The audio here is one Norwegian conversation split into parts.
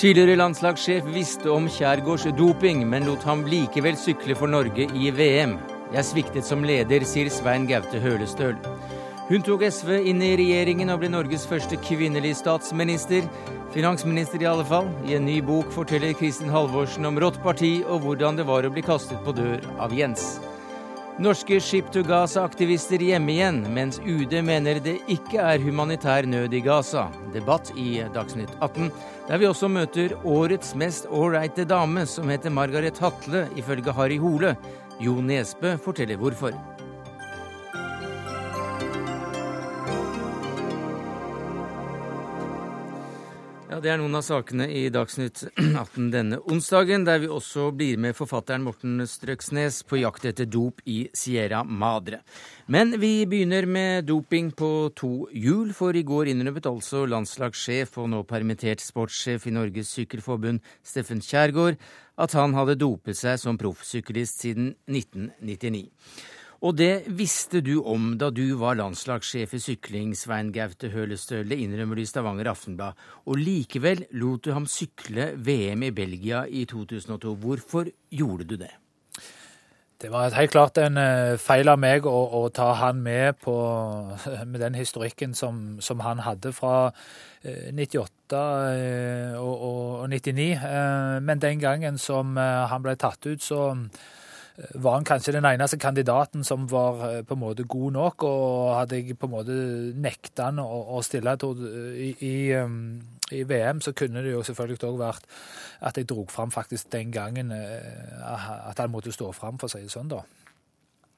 Tidligere landslagssjef visste om Kjærgaards doping, men lot ham likevel sykle for Norge i VM. Jeg sviktet som leder, sier Svein Gaute Hølestøl. Hun tok SV inn i regjeringen og ble Norges første kvinnelige statsminister. Finansminister, i alle fall. I en ny bok forteller Kristin Halvorsen om rått parti og hvordan det var å bli kastet på dør av Jens. Norske Ship to Gaza-aktivister hjemme igjen, mens UD mener det ikke er humanitær nød i Gaza. Debatt i Dagsnytt 18, der vi også møter årets mest ålreite dame, som heter Margaret Hatle, ifølge Harry Hole. Jo Nesbø forteller hvorfor. Det er noen av sakene i Dagsnytt 18 denne onsdagen, der vi også blir med forfatteren Morten Strøksnes på jakt etter dop i Sierra Madre. Men vi begynner med doping på to hjul, for i går innrømmet altså landslagssjef og nå permittert sportssjef i Norges Sykkelforbund, Steffen Kjærgaard, at han hadde dopet seg som proffsyklist siden 1999. Og det visste du om da du var landslagssjef i sykling, Svein Gaute Hølestøle, innrømmer du i Stavanger Aftenblad. Og likevel lot du ham sykle VM i Belgia i 2002. Hvorfor gjorde du det? Det var helt klart en eh, feil av meg å, å ta han med på, med den historikken som, som han hadde fra 98 eh, og, og, og 99. Eh, men den gangen som han ble tatt ut, så var han kanskje den eneste kandidaten som var eh, på en måte god nok, og hadde jeg på en måte nekta han å, stille i, i, um, i, VM, så kunne det jo selvfølgelig òg vært at jeg drog fram faktisk den gangen eh, at han måtte stå fram, for å si det sånn, da.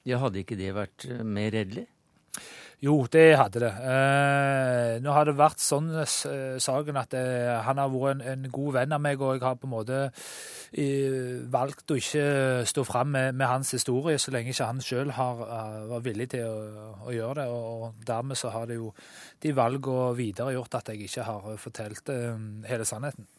Ja, Hadde ikke det vært eh, mer redelig? Jo, det hadde det. Eh, nå har det vært sånn eh, saken at eh, han har vært en, en, god venn av meg, og jeg har på en måte eh, valgt å ikke stå fram med, med, hans historie så lenge ikke han sjøl var villig til å, å, gjøre det. Og, og dermed så har det jo de valgene videre gjort at jeg ikke har fortalt eh, hele sannheten.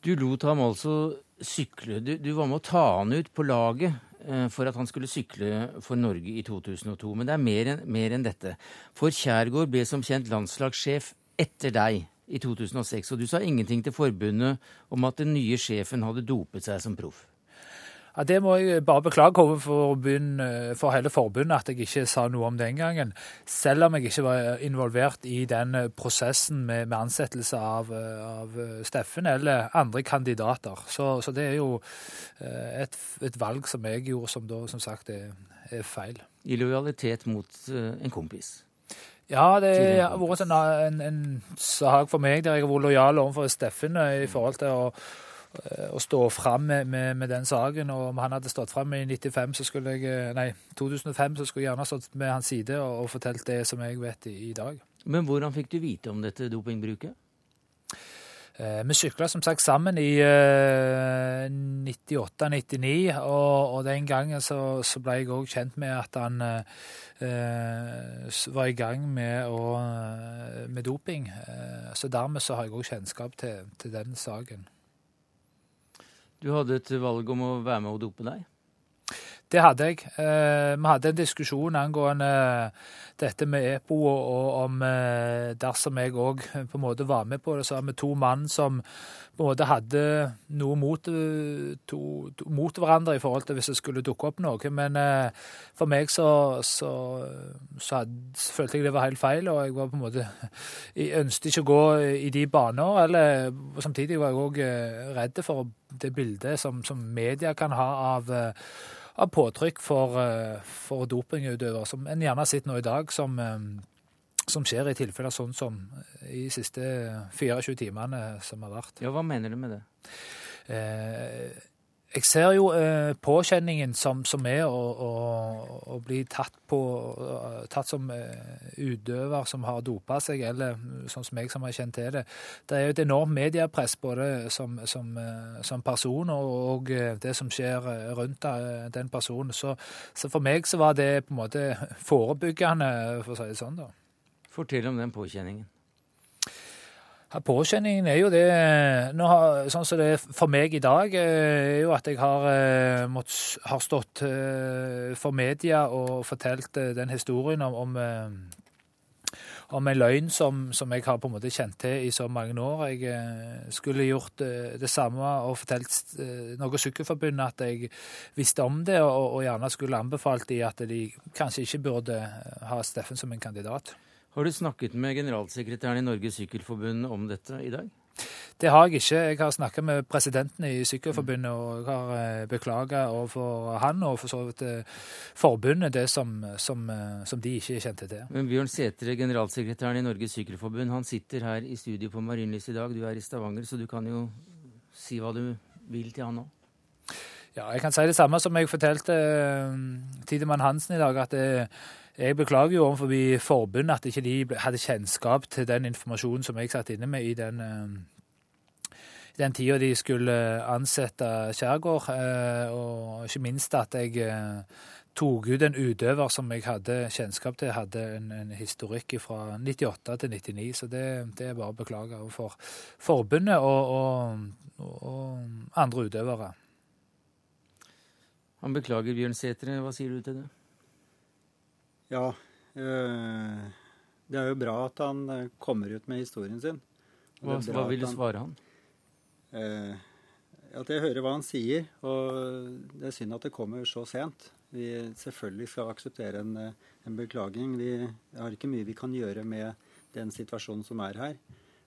Du lot ham altså sykle. Du, du var med å ta han ut på laget Eh, for at han skulle sykle for Norge i 2002. Men det er mer enn, mer enn dette. For Kjærgaard ble som kjent landslagssjef etter deg i 2006, og du sa ingenting til forbundet om at den nye sjefen hadde dopet seg som proff. Ja, Det må jeg bare beklage overfor for hele forbundet at jeg ikke sa noe om den gangen. Selv om jeg ikke var involvert i den eh, prosessen med, med ansettelse av, eh, av, Steffen eller andre kandidater. Så, så det er jo eh, et, et, valg som jeg gjorde, som da som sagt er, er feil. I lojalitet mot en kompis? Ja, det har vært en, en, en sak for meg der jeg har vært lojal overfor Steffen i forhold til å Eh, å stå fram med, med, med, den saken. Og om han hadde stått fram i 95, så skulle jeg, eh, nei, 2005 så skulle jeg gjerne stått med hans side og, og fortalt det som jeg vet i, i, dag. Men hvordan fikk du vite om dette dopingbruket? Eh, vi sykla som sagt sammen i eh, 98-99, og, og, den gangen så, så ble jeg òg kjent med at han eh, var i gang med, å, med doping. Eh, så dermed så har jeg òg kjennskap til, til den saken. Du hadde et valg om å være med og dope deg? Det hadde jeg. Eh, vi hadde en diskusjon angående dette med EPO, og, om eh, dersom jeg òg på en måte var med på det, så var vi to mann som på en måte hadde noe mot, eh, to, to, mot hverandre i forhold til hvis det skulle dukke opp noe. Men for meg så, så, så hadde, følte jeg det var helt feil, og jeg var på en måte Jeg ønsket ikke å gå i de baner. eller Samtidig var jeg òg redd for det bildet som, som media kan ha av av påtrykk for, eh, for dopingutøvere, som en gjerne har sett nå i dag, som, eh, som skjer i tilfeller sånn som i de siste 24 timene som har vært. Ja, Hva mener du med det? Eh, jeg ser jo eh, påkjenningen som, som er å, å, å, bli tatt på Tatt som eh, utøver som har dopa seg, eller sånn som jeg som har kjent til det. Det er jo et enormt mediepress både som, som, eh, som person og, og, eh, det som skjer eh, rundt den personen. Så, så, for meg så var det på en måte forebyggende, for å si det sånn. da. Fortell om den påkjenningen. Påkjenningen er jo det nå har, Sånn som det er for meg i dag, eh, er jo at jeg har, eh, mått, har stått eh, for media og fortalt den historien om, om, om en løgn som, som, jeg har på en måte kjent til i så mange år. Jeg eh, skulle gjort eh, det samme og fortalt eh, noe Sykkelforbundet at jeg visste om det, og, og gjerne skulle anbefalt de at de kanskje ikke burde ha Steffen som en kandidat. Har du snakket med generalsekretæren i Norges Sykkelforbund om dette i dag? Det har jeg ikke. Jeg har snakket med presidenten i Sykkelforbundet og jeg har beklaget beklaga overfor han og for så vidt eh, forbundet det som, som, eh, som, de ikke kjente til. Men Bjørn Sætre, generalsekretæren i Norges Sykkelforbund, han sitter her i studio på Marienlyst i dag. Du er i Stavanger, så du kan jo si hva du vil til han nå. Ja, jeg kan si det samme som jeg fortalte Tidemann Hansen i dag. at det jeg beklager jo overfor forbundet at ikke de hadde kjennskap til den informasjonen som jeg satt inne med i den, uh, den tida de skulle ansette Skjærgård. Uh, og ikke minst at jeg tok ut en utøver som jeg hadde kjennskap til, hadde en, en historikk fra 98 til 99. Så det, det er bare å beklage overfor forbundet og, og, og andre utøvere. Han beklager, Bjørn Sætre. Hva sier du til det? Ja. Øh, det er jo bra at han eh, kommer ut med historien sin. Hva, hva vil du svare han? Øh, at jeg hører hva han sier, og det er synd at det kommer så sent. Vi selvfølgelig skal akseptere en, en beklaging. Vi har ikke mye vi kan gjøre med den situasjonen som er her.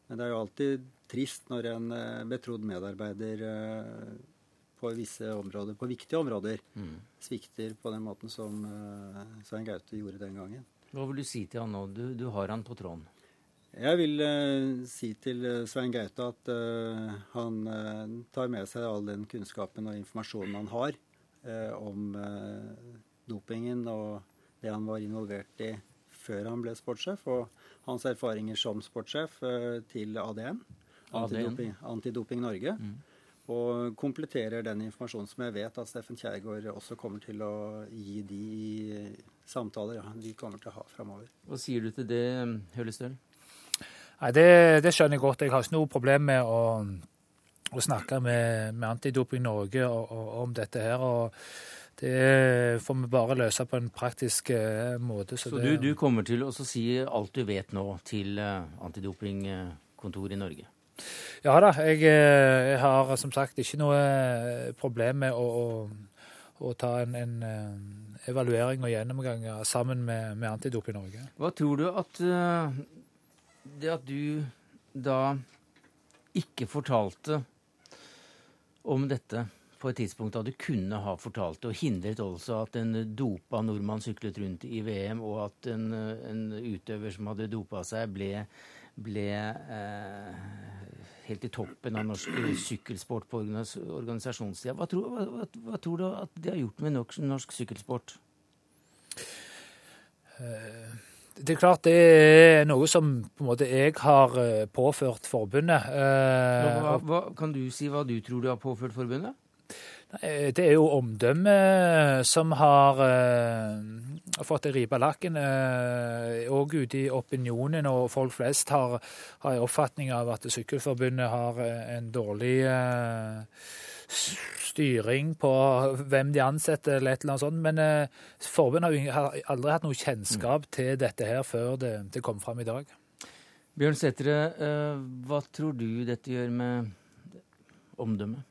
Men det er jo alltid trist når en betrodd medarbeider på visse områder, på viktige områder, mm. svikter på den måten som uh, Svein Gaute gjorde den gangen. Hva vil du si til han nå? Du, du har han på tråden. Jeg vil uh, si til uh, Svein Gaute at uh, han tar med seg all den kunnskapen og informasjonen han har om dopingen og det han var involvert i før han ble sportssjef, og hans erfaringer som sportssjef til ADN, Antidoping, Antidoping Norge. Mm og kompletterer den informasjonen som jeg vet at Steffen Kjærgaard også kommer til å gi de samtaler ja, de kommer til å ha framover. Hva sier du til det, Høllestøl? Nei, det, det, skjønner jeg godt. Jeg har ikke noe problem med å, å snakke med, med, Antidoping Norge og, og, om dette her. og det får vi bare løse på en praktisk uh, måte. Så, så det, du, du, kommer til å si alt du vet nå til uh, antidopingkontoret i Norge? Ja da, jeg, eh, jeg, har som sagt ikke noe eh, problem med å, å, å ta en, en, eh, evaluering og gjennomgang sammen med, med Antidop i Norge. Hva tror du at det at du da ikke fortalte om dette på et tidspunkt da du kunne ha fortalt det, og hindret også at en dopa nordmann syklet rundt i VM, og at en, en utøver som hadde dopa seg, ble, ble eh, helt i toppen av norsk sykkelsport på organisasjonssida. Hva, hva, hva, tror du at det har gjort med norsk, norsk sykkelsport? Eh, det er klart det er noe som på en måte jeg har eh, påført forbundet. Hva, kan du si hva du tror du har påført forbundet? Det er jo omdømmet som har uh, fått ei ripe lakken. Òg uh, ute i opinionen, og folk flest har, har en oppfatning av at Sykkelforbundet har uh, en dårlig styring på hvem de ansetter, eller et eller annet sånt. Men forbundet har aldri hatt noe kjennskap mm. til dette her før det, det kom fram i dag. Bjørn Sætre, hva tror du dette gjør med omdømmet?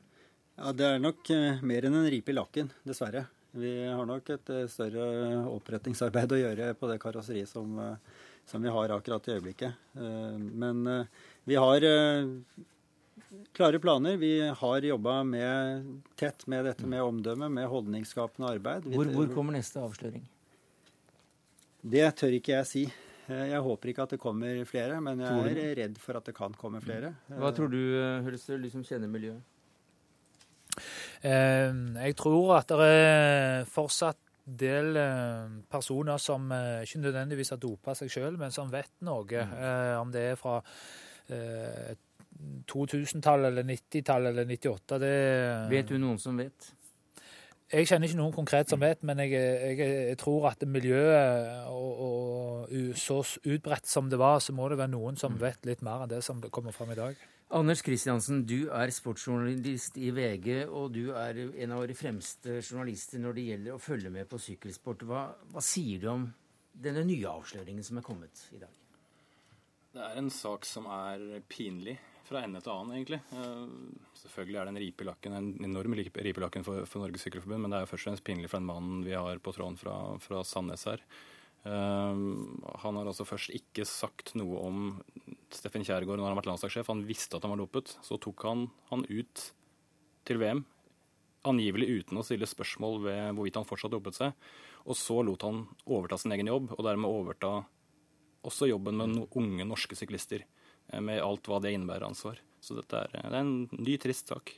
Ja, Det er nok eh, mer enn en ripe i lakken, dessverre. Vi har nok et eh, større opprettingsarbeid å gjøre på det karosseriet som, eh, som vi har akkurat i øyeblikket. Men vi har klare planer. Vi har jobba tett med dette med omdømme, med holdningsskapende arbeid. Hvor, hvor kommer neste avsløring? Det tør ikke jeg si. Jeg håper ikke at det kommer flere, men jeg er redd for at det kan komme flere. Hva tror du, Hølse, du som kjenner miljøet? Eh, jeg tror at det er fortsatt del eh, personer som eh, ikke nødvendigvis har dopa seg sjøl, men som vet noe. Mm. Om det er fra 2000-tallet eller 90-tallet eller 98. Det Vet du noen som vet? Jeg kjenner ikke noen konkret som vet, men jeg, jeg, jeg tror at miljøet og, og, så utbredt som det var, så må det være noen som mm. vet litt mer enn det som kommer fram i dag. Anders Kristiansen, du er sportsjournalist i VG, og du er en av våre fremste journalister når det gjelder å følge med på sykkelsport. Hva, hva sier du om denne nye avsløringen som er kommet i dag? Det er en sak som er pinlig fra ende til annen, egentlig. Uh, selvfølgelig er det en ripe lakken, en enorm ripe lakken for, for, Norges Sykkelforbund, men det er jo først og fremst pinlig for den mannen vi har på tråden fra, fra Sandnes her. Uh, han har altså først ikke sagt noe om Steffen Kjærgaard når han har vært landslagssjef. Han visste at han var dopet. Så tok han han ut til VM, angivelig uten å stille spørsmål ved hvorvidt han fortsatt dopet seg. Og så lot han overta sin egen jobb, og dermed overta også jobben med unge norske syklister. Eh, med alt hva det innebærer ansvar. Så dette er, det er en ny, trist sak.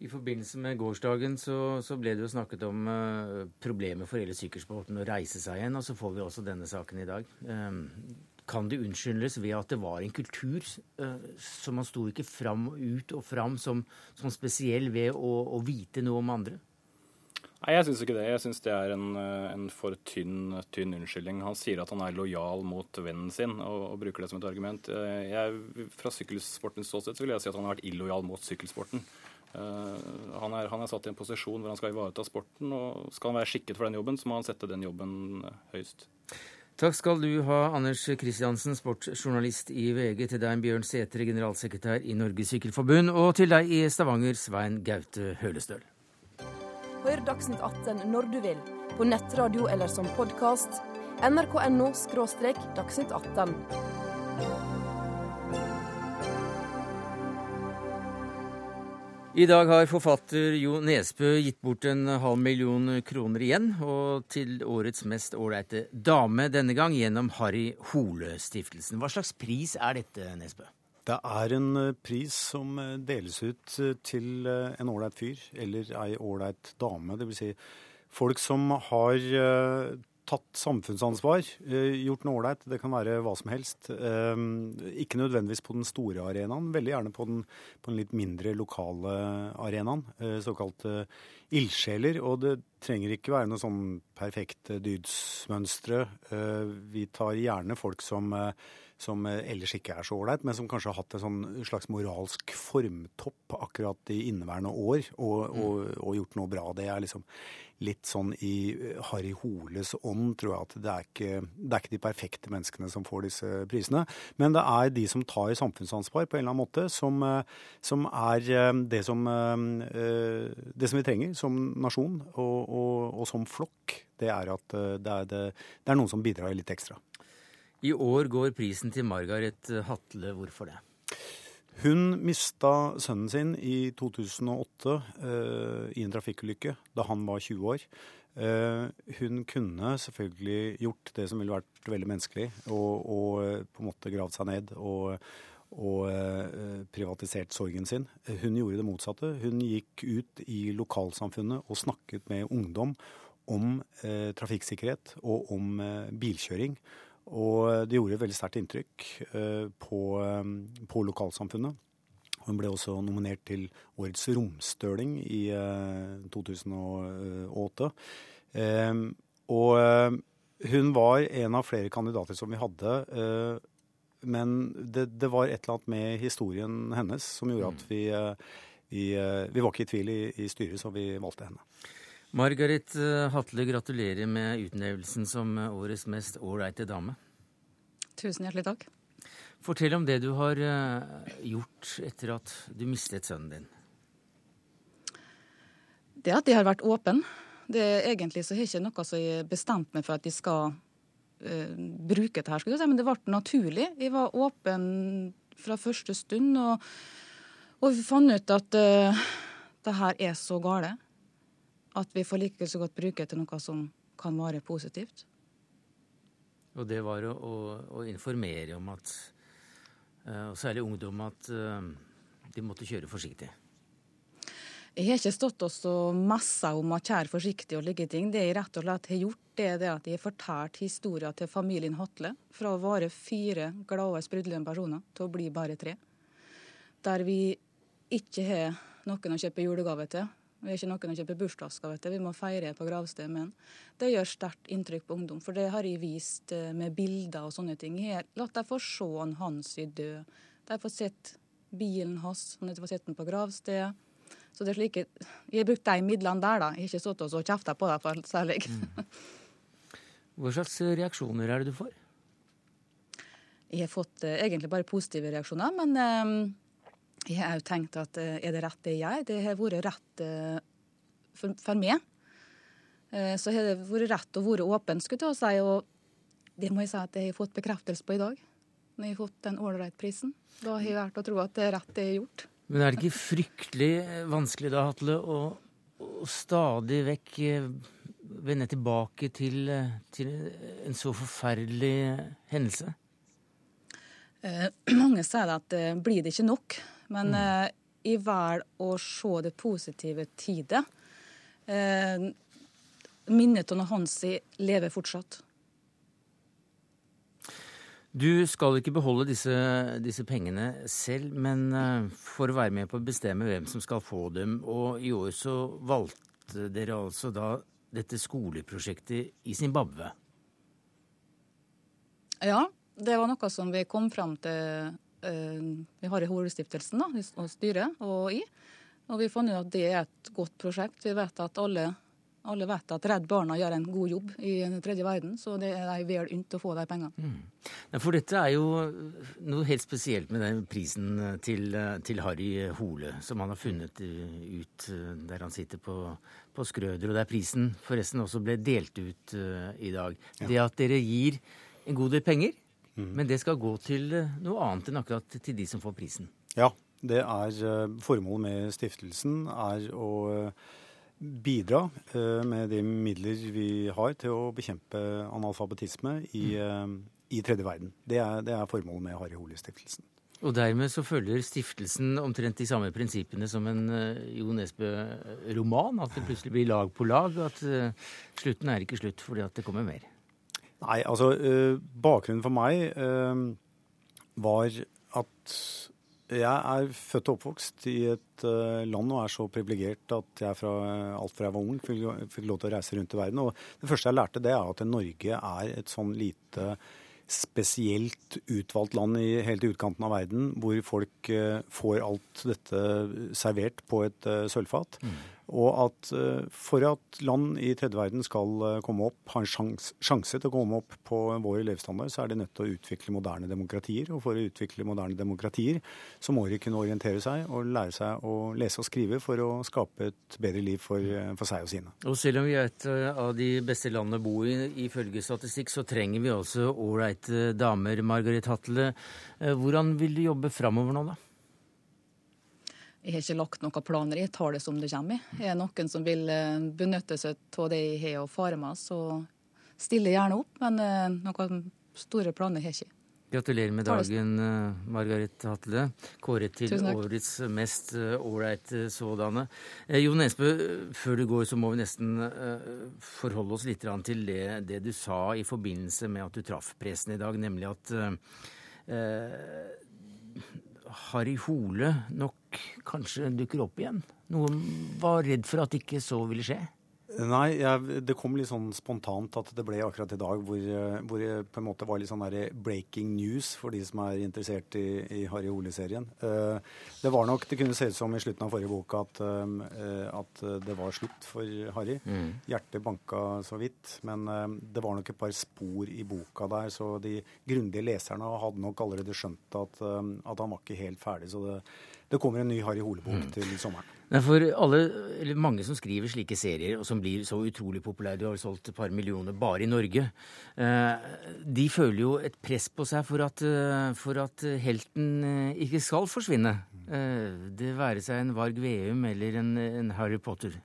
I forbindelse med gårsdagen så, så ble det jo snakket om uh, problemet for hele sykkelsporten å reise seg igjen, og så får vi også denne saken i dag. Um, kan det unnskyldes ved at det var en kultur uh, som man sto ikke fram ut og fram som, som spesiell ved å, å vite noe om andre? Nei, Jeg syns ikke det. Jeg syns det er en, eh, en for tynn, tynn, unnskyldning. Han sier at han er lojal mot vennen sin, og, og bruker det som et argument. Jeg, fra sykkelsportens ståsted vil jeg si at han har vært illojal mot sykkelsporten. Uh, han, er, han, er, satt i en posisjon hvor han skal ivareta sporten, og skal han være skikket for den jobben, så må han sette den jobben høyst. Takk skal du ha, Anders Kristiansen, sportsjournalist i VG, til deg, Bjørn Sætre, generalsekretær i Norges Sykkelforbund, og til deg i Stavanger, Svein Gaute Hølestøl. Hør Dagsnytt 18 når du vil, på nettradio eller som podkast. nrk.no – dagsnytt 18. I dag har forfatter Jo Nesbø gitt bort en halv million kroner igjen, og til årets mest ålreite dame denne gang gjennom Harry Hole-stiftelsen. Hva slags pris er dette, Nesbø? Det er en eh, pris som eh, deles ut eh, til en ålreit fyr eller ei ålreit dame. Dvs. Si folk som har tatt samfunnsansvar, gjort noe ålreit. Det kan være hva som helst. Ikke nødvendigvis på den store arenaen, veldig gjerne på den, på den litt mindre lokale arenaen. Såkalte ildsjeler. Og det trenger ikke være noe sånn perfekte dydsmønstre. Vi tar gjerne folk som som eh, ellers ikke er så ålreit, men som kanskje har hatt en sånn slags moralsk formtopp akkurat i inneværende år og, og, mm. og, gjort noe bra. Det er liksom litt sånn i eh, Harry Holes ånd, tror jeg, at det er, ikke, det er ikke de perfekte menneskene som får disse prisene. Men det er de som tar samfunnsansvar på en eller annen måte, som, eh, som er det som, det som vi trenger som nasjon og, og som flokk. Det er at det er, det, det er noen som bidrar litt ekstra. I år går prisen til Margaret Hatle. Hvorfor det? Hun mista sønnen sin i 2008 eh, i en trafikkulykke da han var 20 år. Eh, hun kunne selvfølgelig gjort det som ville vært veldig menneskelig, og, og eh, på en måte gravd seg ned og, og eh, privatisert sorgen sin. Hun gjorde det motsatte. Hun gikk ut i lokalsamfunnet og snakket med ungdom om eh, trafikksikkerhet og om eh, bilkjøring. Og det gjorde et veldig sterkt inntrykk eh, på, eh, på, lokalsamfunnet. Hun ble også nominert til Årets romstøling i 2008. Eh, og hun var en av flere kandidater som vi hadde. Men det, det var et eller annet med historien hennes som gjorde at mm. vi, vi, vi var ikke i tvil i, i styret, så vi valgte henne. Margaret eh, Hatle, gratulerer med utnevnelsen som eh, årets mest ålreite dame. Tusen hjertelig takk. Fortell om det du har eh, gjort etter at du mistet sønnen din. Det at de har vært åpen. Det er Egentlig så har jeg ikke noe som jeg bestemt meg for at de skal uh, bruke dette, her, si, men det ble naturlig. Jeg var åpen fra første stund, og, og vi fant ut at uh, det her er så gale at vi får like så godt bruke til noe som kan være positivt. Og det var å, å, å informere om at, eh, og særlig ungdom, at eh, de måtte kjøre forsiktig. Jeg har ikke stått og så messa om at kjære forsiktig og like ting. Det jeg rett og slett har gjort, det er det at jeg har fortalt historien til familien Hatle. Fra å være fire glade, sprudlende personer til å bli bare tre. Der vi ikke har noen å kjøpe julegave til, vi er ikke noen å kjøpe bursdagsgave til, vi må feire på gravstedet men Det gjør sterkt inntrykk på ungdom, for det har jeg vist eh, med bilder og sånne ting. Jeg har latt dem få se han hans i død. De har fått sett bilen hans, han har fått sett den på gravstedet. Så det er slike, Jeg har brukt de midlene der, da. Jeg har ikke stått og kjefta på dem særlig. Mm. Hva slags reaksjoner er det du får? Jeg har fått eh, egentlig bare positive reaksjoner, men eh, jeg har òg tenkt at eh, er det rett det jeg gjør? Det har vært rett eh, for, for meg. Eh, så har det vært rett å være åpen, skulle jeg si. Og det må jeg si at jeg har fått bekreftelse på i dag, når jeg har fått den ålreit-prisen. Da har jeg vært å tro at det er rett det jeg har gjort. Men er det ikke fryktelig vanskelig da, Hatle, å, å stadig vekk vende tilbake til, til en så forferdelig hendelse? Eh, mange sier at eh, blir det ikke nok, men eh, jeg velger å se det positive til det. Eh, minnet av Hansi lever fortsatt. Du skal ikke beholde disse, disse pengene selv, men eh, for å være med på å bestemme hvem som skal få dem. Og i år så valgte dere altså da dette skoleprosjektet i Zimbabwe. Ja, det var noe som vi kom fram til eh, Vi har i Holestiftelsen da, og styret og i. Og vi fant ut at det er et godt prosjekt. Vi vet at alle, alle vet at Redd Barna gjør en god jobb i den tredje verden, så det er de vel unnt å få de pengene. Ja, For dette er jo noe helt spesielt med den prisen til, til Harry Hole, som han har funnet ut der han sitter på, på Skrøder, og der prisen forresten også ble delt ut i dag. Det at dere gir en god del penger, men det skal gå til uh, noe annet enn akkurat til de som får prisen. Ja, det er eh, Formålet med stiftelsen er å eh, bidra eh, med de midler vi har til å bekjempe analfabetisme i, mm. i tredje verden. Det er, det er formålet med Harry Hole-stiftelsen. Og dermed så følger stiftelsen omtrent de samme prinsippene som en Jo Nesbø-roman. At det plutselig blir lag på lag. At slutten er ikke slutt fordi at det kommer mer. Nei, altså eh, bakgrunnen for meg eh, var at jeg er født og oppvokst i et eh, land og er så privilegert at jeg fra alt fra jeg var ung fikk, lov til å reise rundt i verden. Og det første jeg lærte, det er at Norge er et sånn lite spesielt utvalgt land i helt i utkanten av verden, hvor folk får alt dette servert på et sølvfat. Og at eh, for at land i tredje verden skal eh, komme opp, ha en sjans, sjanse til å komme opp på vår levestandard, så er de nødt til å utvikle moderne demokratier. Og for å utvikle moderne demokratier, så må de kunne orientere seg og lære seg å lese og skrive for å skape et bedre liv for, eh, for seg og sine. Og selv om vi er et av de beste landene å bo i ifølge statistikk, så trenger vi også ålreite damer. Margaret Hatle, hvordan vil du jobbe framover nå, da? Jeg har ikke lagt noen planer, jeg tar det som det kommer. Er det noen som vil eh, benytte seg av det jeg har å fare med, så stiller jeg gjerne opp. Men eh, noen store planer har jeg ikke. Gratulerer med dagen, uh, Margaret Hatle. Kåret til årets mest ålreite sådanne. Eh, Jo Nesbø, før du går så må vi nesten forholde oss litt til det, det du sa i forbindelse med at du traff pressen i dag, nemlig at uh, Harry Hole nok kanskje dukker opp igjen. Noen var redd for at ikke så ville skje. Nei, jeg, det kom litt sånn spontant at det ble akkurat i dag hvor, eh, hvor det på en måte var litt sånn der breaking news for de som er interessert i, i Harry Hole-serien. Eh, det var nok, det kunne se ut som i slutten av forrige bok at, eh, at det var slutt for Harry. Hjertet banka så vidt, men det var nok et par spor i boka der, så de grundige leserne hadde nok allerede skjønt at, at han var ikke helt ferdig. Så det, det kommer en ny Harry Hole-bok til sommeren. Nei, for alle, eller mange som skriver slike serier, og som blir så utrolig populære, du har jo solgt et par millioner bare i Norge, eh, de føler jo et press på seg for at, eh, for at helten eh, ikke skal forsvinne. Eh, det være seg en Varg Veum eller en, en Harry Potter.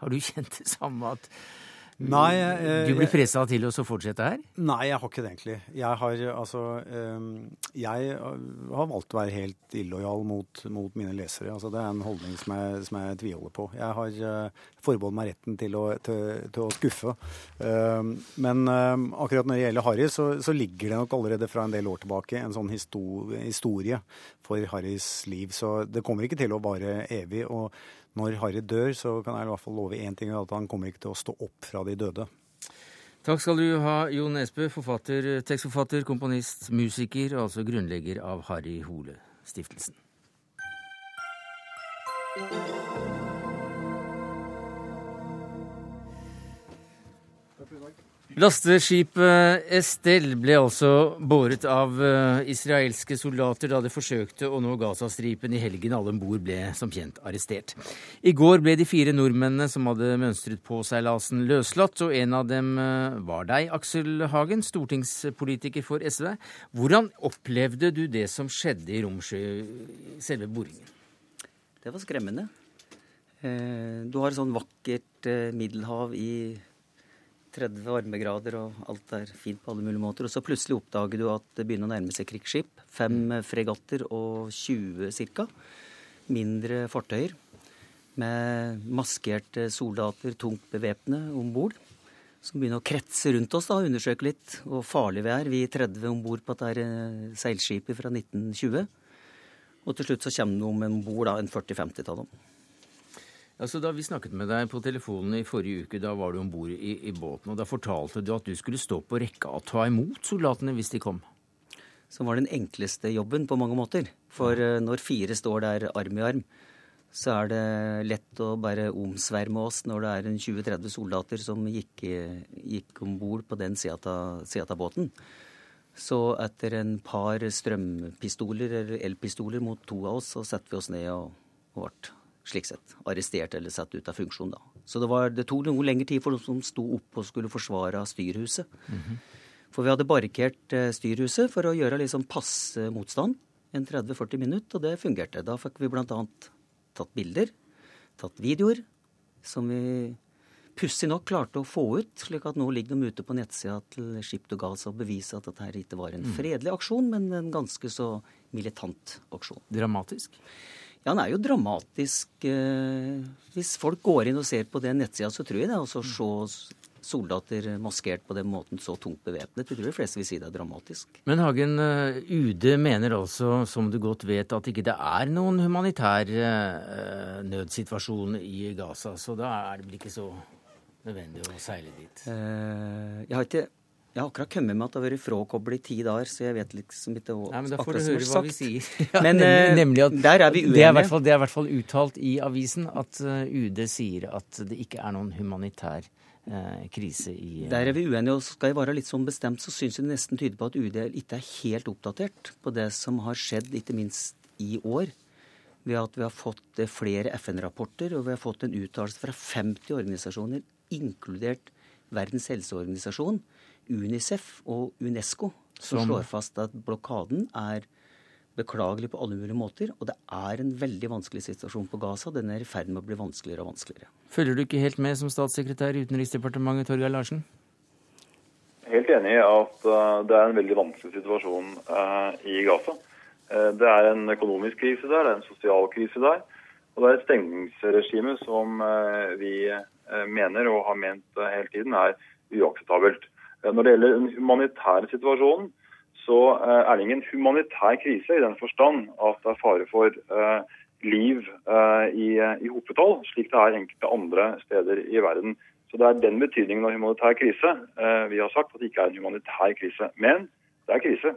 Har du kjent det samme at Nei, eh, du blir frista til å fortsette her? Nei, jeg har ikke det egentlig. Jeg har altså ehm, Jeg har valgt å være helt illojal mot, mot mine lesere. Altså, det er en holdning som jeg, som jeg tviholder på. Jeg har uh, forbeholdt meg retten til å, til, til å skuffe. Ehm, men ehm, akkurat når det gjelder Harry, så, så ligger det nok allerede fra en del år tilbake en sånn historie for Harrys liv. Så det kommer ikke til å vare evig. og når Harry dør, så kan jeg i hvert fall love én ting, at han kommer ikke til å stå opp fra de døde. Takk skal du ha, Jon Nesbø, forfatter, tekstforfatter, komponist, musiker, og altså grunnlegger av Harry Hole-stiftelsen. Lasteskipet Estelle ble altså båret av eh, israelske soldater da de forsøkte å nå Gazastripen i helgen. Alle om bord ble som kjent arrestert. I går ble de fire nordmennene som hadde mønstret på seilasen, løslatt, og en av dem eh, var deg, Aksel Hagen, stortingspolitiker for SV. Hvordan opplevde du det som skjedde i Romsjø, selve boringen? Det var skremmende. Eh, du har et sånn vakkert middelhav i 30 varmegrader, og alt er fint på alle mulige måter. Og så plutselig oppdager du at det begynner å nærme seg krigsskip. Fem mm. fregatter og 20 ca. Mindre fartøyer med maskerte soldater, tungt bevæpnet om bord. Som begynner å kretse rundt oss da, og undersøke litt hvor farlig vi er. Vi er 30 om bord på dette eh, seilskipet fra 1920. Og til slutt så kommer det om bord en 40-50 av dem. Altså, da vi snakket med deg på telefonen i forrige uke, da var du om bord i, i, båten. og Da fortalte du at du skulle stå på rekka og ta imot soldatene hvis de kom. Som var den enkleste jobben på mange måter. For ja. uh, når fire står der arm i arm, så er det lett å bare omsverme oss når det er en 20-30 soldater som gikk, gikk om bord på den sida av båten. Så etter en par strømpistoler eller elpistoler mot to av oss, så setter vi oss ned og, og ble slik sett arrestert eller satt ut av funksjon. da. Så det, var, det tok noe lengre tid for de som sto opp og skulle forsvare styrhuset. Mm -hmm. For vi hadde barrikert eh, styrhuset for å gjøre liksom passe motstand. En 30-40 minutter, og det fungerte. Da fikk vi bl.a. tatt bilder, tatt videoer, som vi pussig nok klarte å få ut, slik at nå ligger de ute på nettsida til Ship to Gaza og beviser at dette ikke var en mm. fredelig aksjon, men en ganske så militant aksjon. Dramatisk? Ja, den er jo dramatisk. Eh, hvis folk går inn og ser på den nettsida, så tror jeg det. Altså se soldater maskert på den måten, så tungt bevæpnet. Jeg tror de fleste vil si det er dramatisk. Men Hagen, eh, UD mener altså, som du godt vet, at ikke det er noen humanitær uh, nødsituasjon i Gaza. Så da er det vel ikke så nødvendig å seile dit? Jeg har ikke jeg har akkurat kommet med at det har vært frakoblet i ti dager, så jeg vet liksom ikke hva Nei, men Da får du høre hva vi sier. ja, men nemlig, nemlig at der er vi uenige. Det er, det er i hvert fall uttalt i avisen at uh, UD sier at det ikke er noen humanitær uh, krise i Der er vi uenige, og skal jeg være litt sånn bestemt, så syns jeg det nesten tyder på at UD ikke er helt oppdatert på det som har skjedd, ikke minst i år. Ved at vi har fått flere FN-rapporter, og vi har fått en uttalelse fra 50 organisasjoner, inkludert Verdens helseorganisasjon, Unicef og Unesco som slår fast at blokaden er beklagelig på alle mulige måter. Og det er en veldig vanskelig situasjon på Gaza. Den er i ferd med å bli vanskeligere og vanskeligere. Følger du ikke helt med som statssekretær i Utenriksdepartementet, Torgeir Larsen? Helt enig i at uh, det er en veldig vanskelig situasjon uh, i Gaza. Uh, det er en økonomisk krise der, det er en sosial krise der. Og det er et stengningsregime som vi mener og har ment hele tiden er uakseptabelt. Eh, når det gjelder den humanitære situasjonen, så eh, er det ingen humanitær krise i den forstand at det er fare for uh, liv i, i hopetall, slik det er enkelte andre steder i verden. Så Det er den betydningen av humanitær krise vi har sagt at det ikke er en humanitær krise. Men det er krise.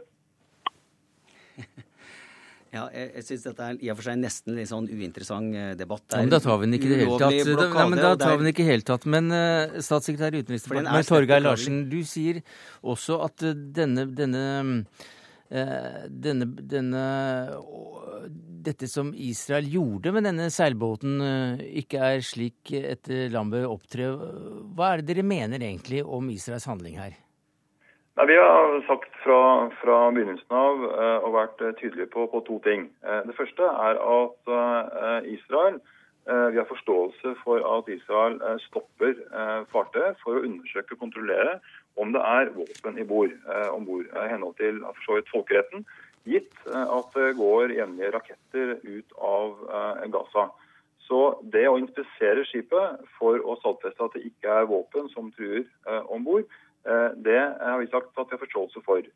Ja, jeg, jeg syns dette er i og for seg nesten litt sånn uinteressant eh, debatt. Ja, men da tar vi den ikke i det hele tatt. Blokade, men da tar vi den ikke i hele tatt. Men uh, statssekretær i Utenriksdepartementet Torgeir Larsen, du sier også at uh, denne, denne, uh, denne, denne dette som Israel gjorde med denne seilbåten, ikke er slik et land bør opptre. Hva er det dere mener egentlig om Israels handling her? Nei, Vi har sagt fra, fra begynnelsen av eh, og vært eh, tydelige på, på to ting. Eh, det første er at eh, Israel Vi har forståelse for at Israel stopper fartøyet for å undersøke og kontrollere om det er våpen i bord, om bord i henhold til folkeretten, gitt at det går jevnlige raketter ut av Gaza. Så det å inspisere skipet for å stadfeste at det ikke er våpen som truer om bord, Eh, det har vi sagt at vi har forståelse for.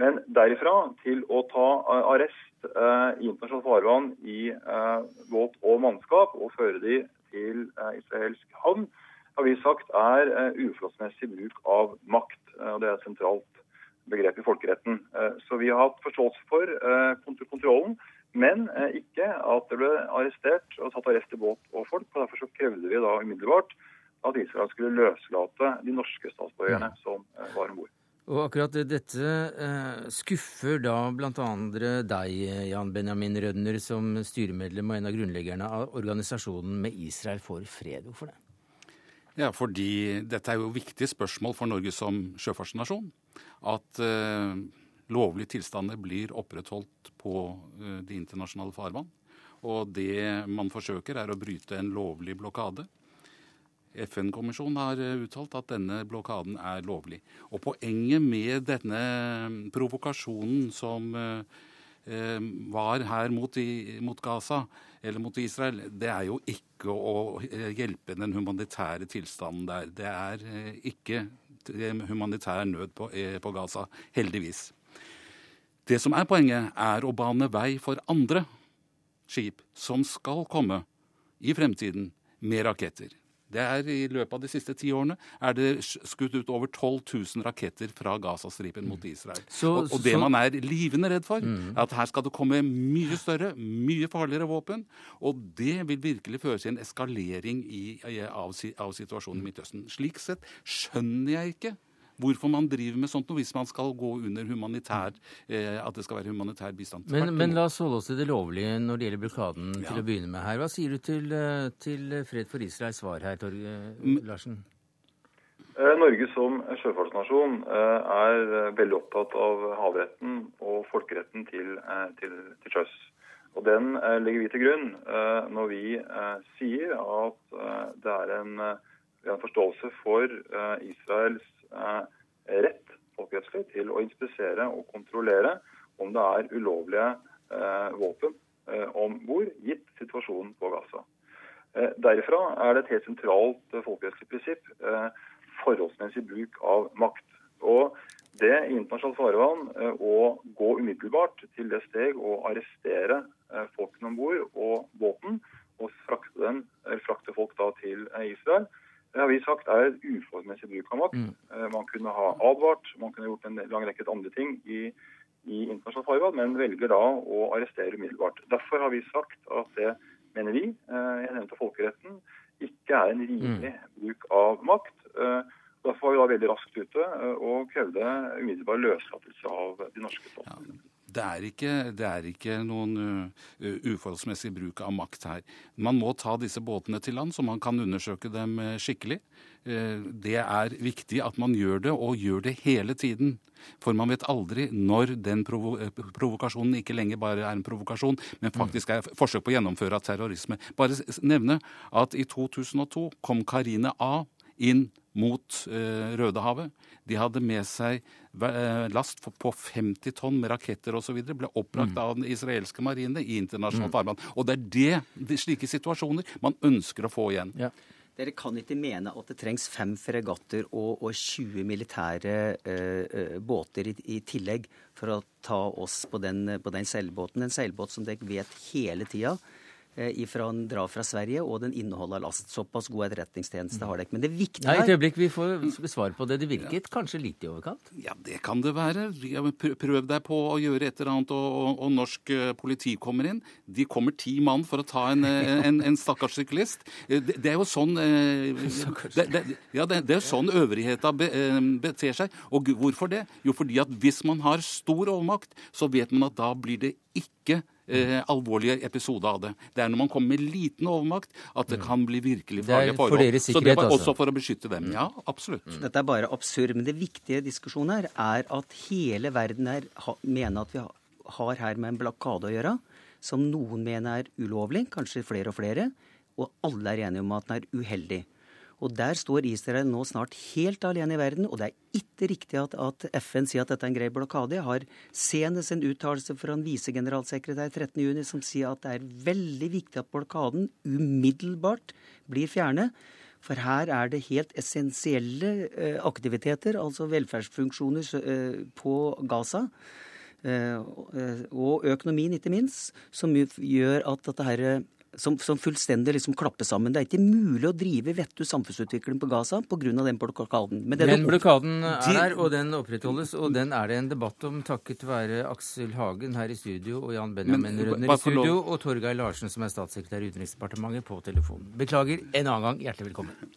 Men derifra til å ta eh, arrest eh, i internasjonalt farvann i båt og mannskap og føre de til israelsk havn, har vi sagt er uforholdsmessig bruk av makt. og Det er et sentralt begrep i folkeretten. Så vi har hatt forståelse for kontrollen, men ikke at det ble arrestert og tatt arrest i båt og folk. og Derfor så krevde vi da umiddelbart at Israel skulle løslate de norske statsborgerne som var om bord. Og akkurat dette eh, skuffer da bl.a. deg, Jan Benjamin Rødner, som styremedlem og en av grunnleggerne av organisasjonen med Israel for fred. Hvorfor det? Ja, fordi dette er jo viktige spørsmål for Norge som sjøfartsnasjon. At eh, lovlige tilstander blir opprettholdt på eh, de internasjonale farvann. Og det man forsøker, er å bryte en lovlig blokade. FN-kommisjonen har eh, uttalt at denne blokaden er lovlig. Og poenget med denne mm, provokasjonen som eh, eh, var her mot, mot, Gaza, eller mot Israel, det er jo ikke å hjelpe den humanitære tilstanden der. Det er ikke humanitær nød på, på Gaza, heldigvis. Det som er poenget, er å bane vei for andre skip som skal komme i fremtiden med raketter. Det er I løpet av de siste ti årene er det skutt ut over 12 000 raketter fra Gazastripen mot Israel. Så, og, og, det så, man er livende redd for, mm. er at her skal det komme mye større, mye farligere våpen. Og det vil virkelig føre til en eskalering i, av, av situasjonen i Midtøsten. Slik sett skjønner jeg ikke hvorfor man driver med sånt noe hvis man skal gå under humanitær, eh, at det skal være humanitær bistand. Men, men, la oss holde oss til det lovlige når det gjelder blokaden ja. til å begynne med her. Hva sier du til, eh, til Fred for Israels svar her, Torge mm. Larsen? Eh, Norge som sjøfartsnasjon eh, er veldig opptatt av havretten og folkeretten til, til, til sjøs. Og Den legger vi til grunn når vi sier at det er en, en forståelse for Israels Eh, rett folkerettslig til å inspisere og kontrollere om det er ulovlige eh, våpen eh, om bord, gitt situasjonen på Gaza. Derifra er det et helt sentralt folkerettslig prinsipp forholdsmessig bruk av makt. Og det i internasjonalt farvann å gå umiddelbart til det steg å arrestere folkene om bord og båten og frakte, den, frakte folk til Israel, det har vi sagt er uforholdsmessig bruk av makt. Mm. Eh, man kunne ha advart, man kunne gjort en lang rekke andre ting i, i internasjonalt farvann, men velger da å arrestere umiddelbart. Derfor har vi sagt at det mener vi, eh, jeg nevnte folkeretten, ikke er en rimelig mm. bruk av makt. Eh, derfor var vi da veldig raskt ute og krevde umiddelbar løslatelse av de norske statsministrene. Ja. Det er, ikke, det er ikke, noen uh, uforholdsmessig bruk av makt her. Man må ta disse båtene til land, så man kan undersøke dem skikkelig. Uh, det er viktig at man gjør det, og gjør det hele tiden. For man vet aldri når den provo provokasjonen ikke lenger bare er en provokasjon, men faktisk er forsøk på å gjennomføre terrorisme. Bare nevne at i 2002 kom Karine A inn mot uh, Rødehavet. De hadde med seg eh, last på 50 tonn med raketter osv. Ble oppbrakt mm. av den israelske marine i internasjonalt mm. farvann. Og det er det, det, slike situasjoner man ønsker å få igjen. Ja. Dere kan ikke mene at det trengs fem fregatter og, og 20 militære uh, båter i, i, tillegg for å ta oss på den, på den seilbåten. En seilbåt som dere vet hele tida Eh, ifra en drar fra Sverige, og den inneholder last. Såpass god etterretningstjeneste har dere. Men det viktige her Nei, Et øyeblikk, vi får svar på det. Det virket ja. kanskje litt i overkant? Ja, det kan det være. Prøv deg på å gjøre et eller annet, og, og, og norsk eh, politi kommer inn. De kommer ti mann for å ta en, eh, en, en stakkars syklist. Det, det, er jo sånn det, det, ja, det, er jo sånn øvrigheta be, beter seg. Og hvorfor det? Jo, fordi at hvis man har stor overmakt, så vet man at da blir det ikke eh, alvorlige episoder av det. Det er når man kommer med liten overmakt at det mm. kan bli virkelig farlige forhold. For deres Så det var også for å beskytte dem. Ja, absolutt. Mm. Dette er bare absurd. Men det viktige diskusjonen her er at hele verden her mener at vi har her med en blokade å gjøre, som noen mener er ulovlig, kanskje flere og flere, og alle er enige om at den er uheldig. Og der står Israel nå snart helt alene i verden, og det er ikke riktig at, at FN sier at dette er en grei blokade. Jeg har senest en uttalelse fra en visegeneralsekretær 13.6 som sier at det er veldig viktig at blokaden umiddelbart blir fjernet. For her er det helt essensielle eh, aktiviteter, altså velferdsfunksjoner eh, på Gaza. Eh, og økonomien, ikke minst, som gjør at dette som, som, fullstendig liksom klapper sammen. Det er ikke mulig å drive vettug samfunnsutvikling på Gaza pga. den blokaden. Men den blokaden er der, og den opprettholdes, og den er det en debatt om takket være Aksel Hagen her i studio og Jan Benjamin Rønner i studio, og Torgeir Larsen, som er statssekretær i Utenriksdepartementet, på telefonen. Beklager en annen gang. Hjertelig velkommen.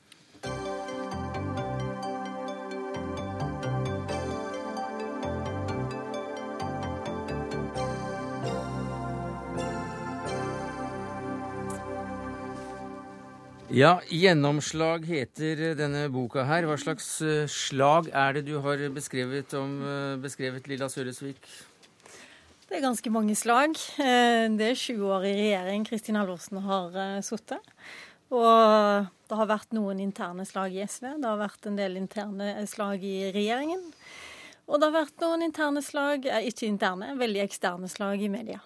Ja, 'Gjennomslag' heter denne boka her. Hva slags eh, slag er det du har beskrevet om eh, beskrevet Lilla Sølesvik? Det er ganske mange slag. Eh, det er 20 år i regjering Kristin Halvorsen har sittet. Og det har vært noen interne slag i SV. Det har vært en del interne slag i regjeringen. Og det har vært noen interne slag, ikke interne, veldig eksterne slag i media.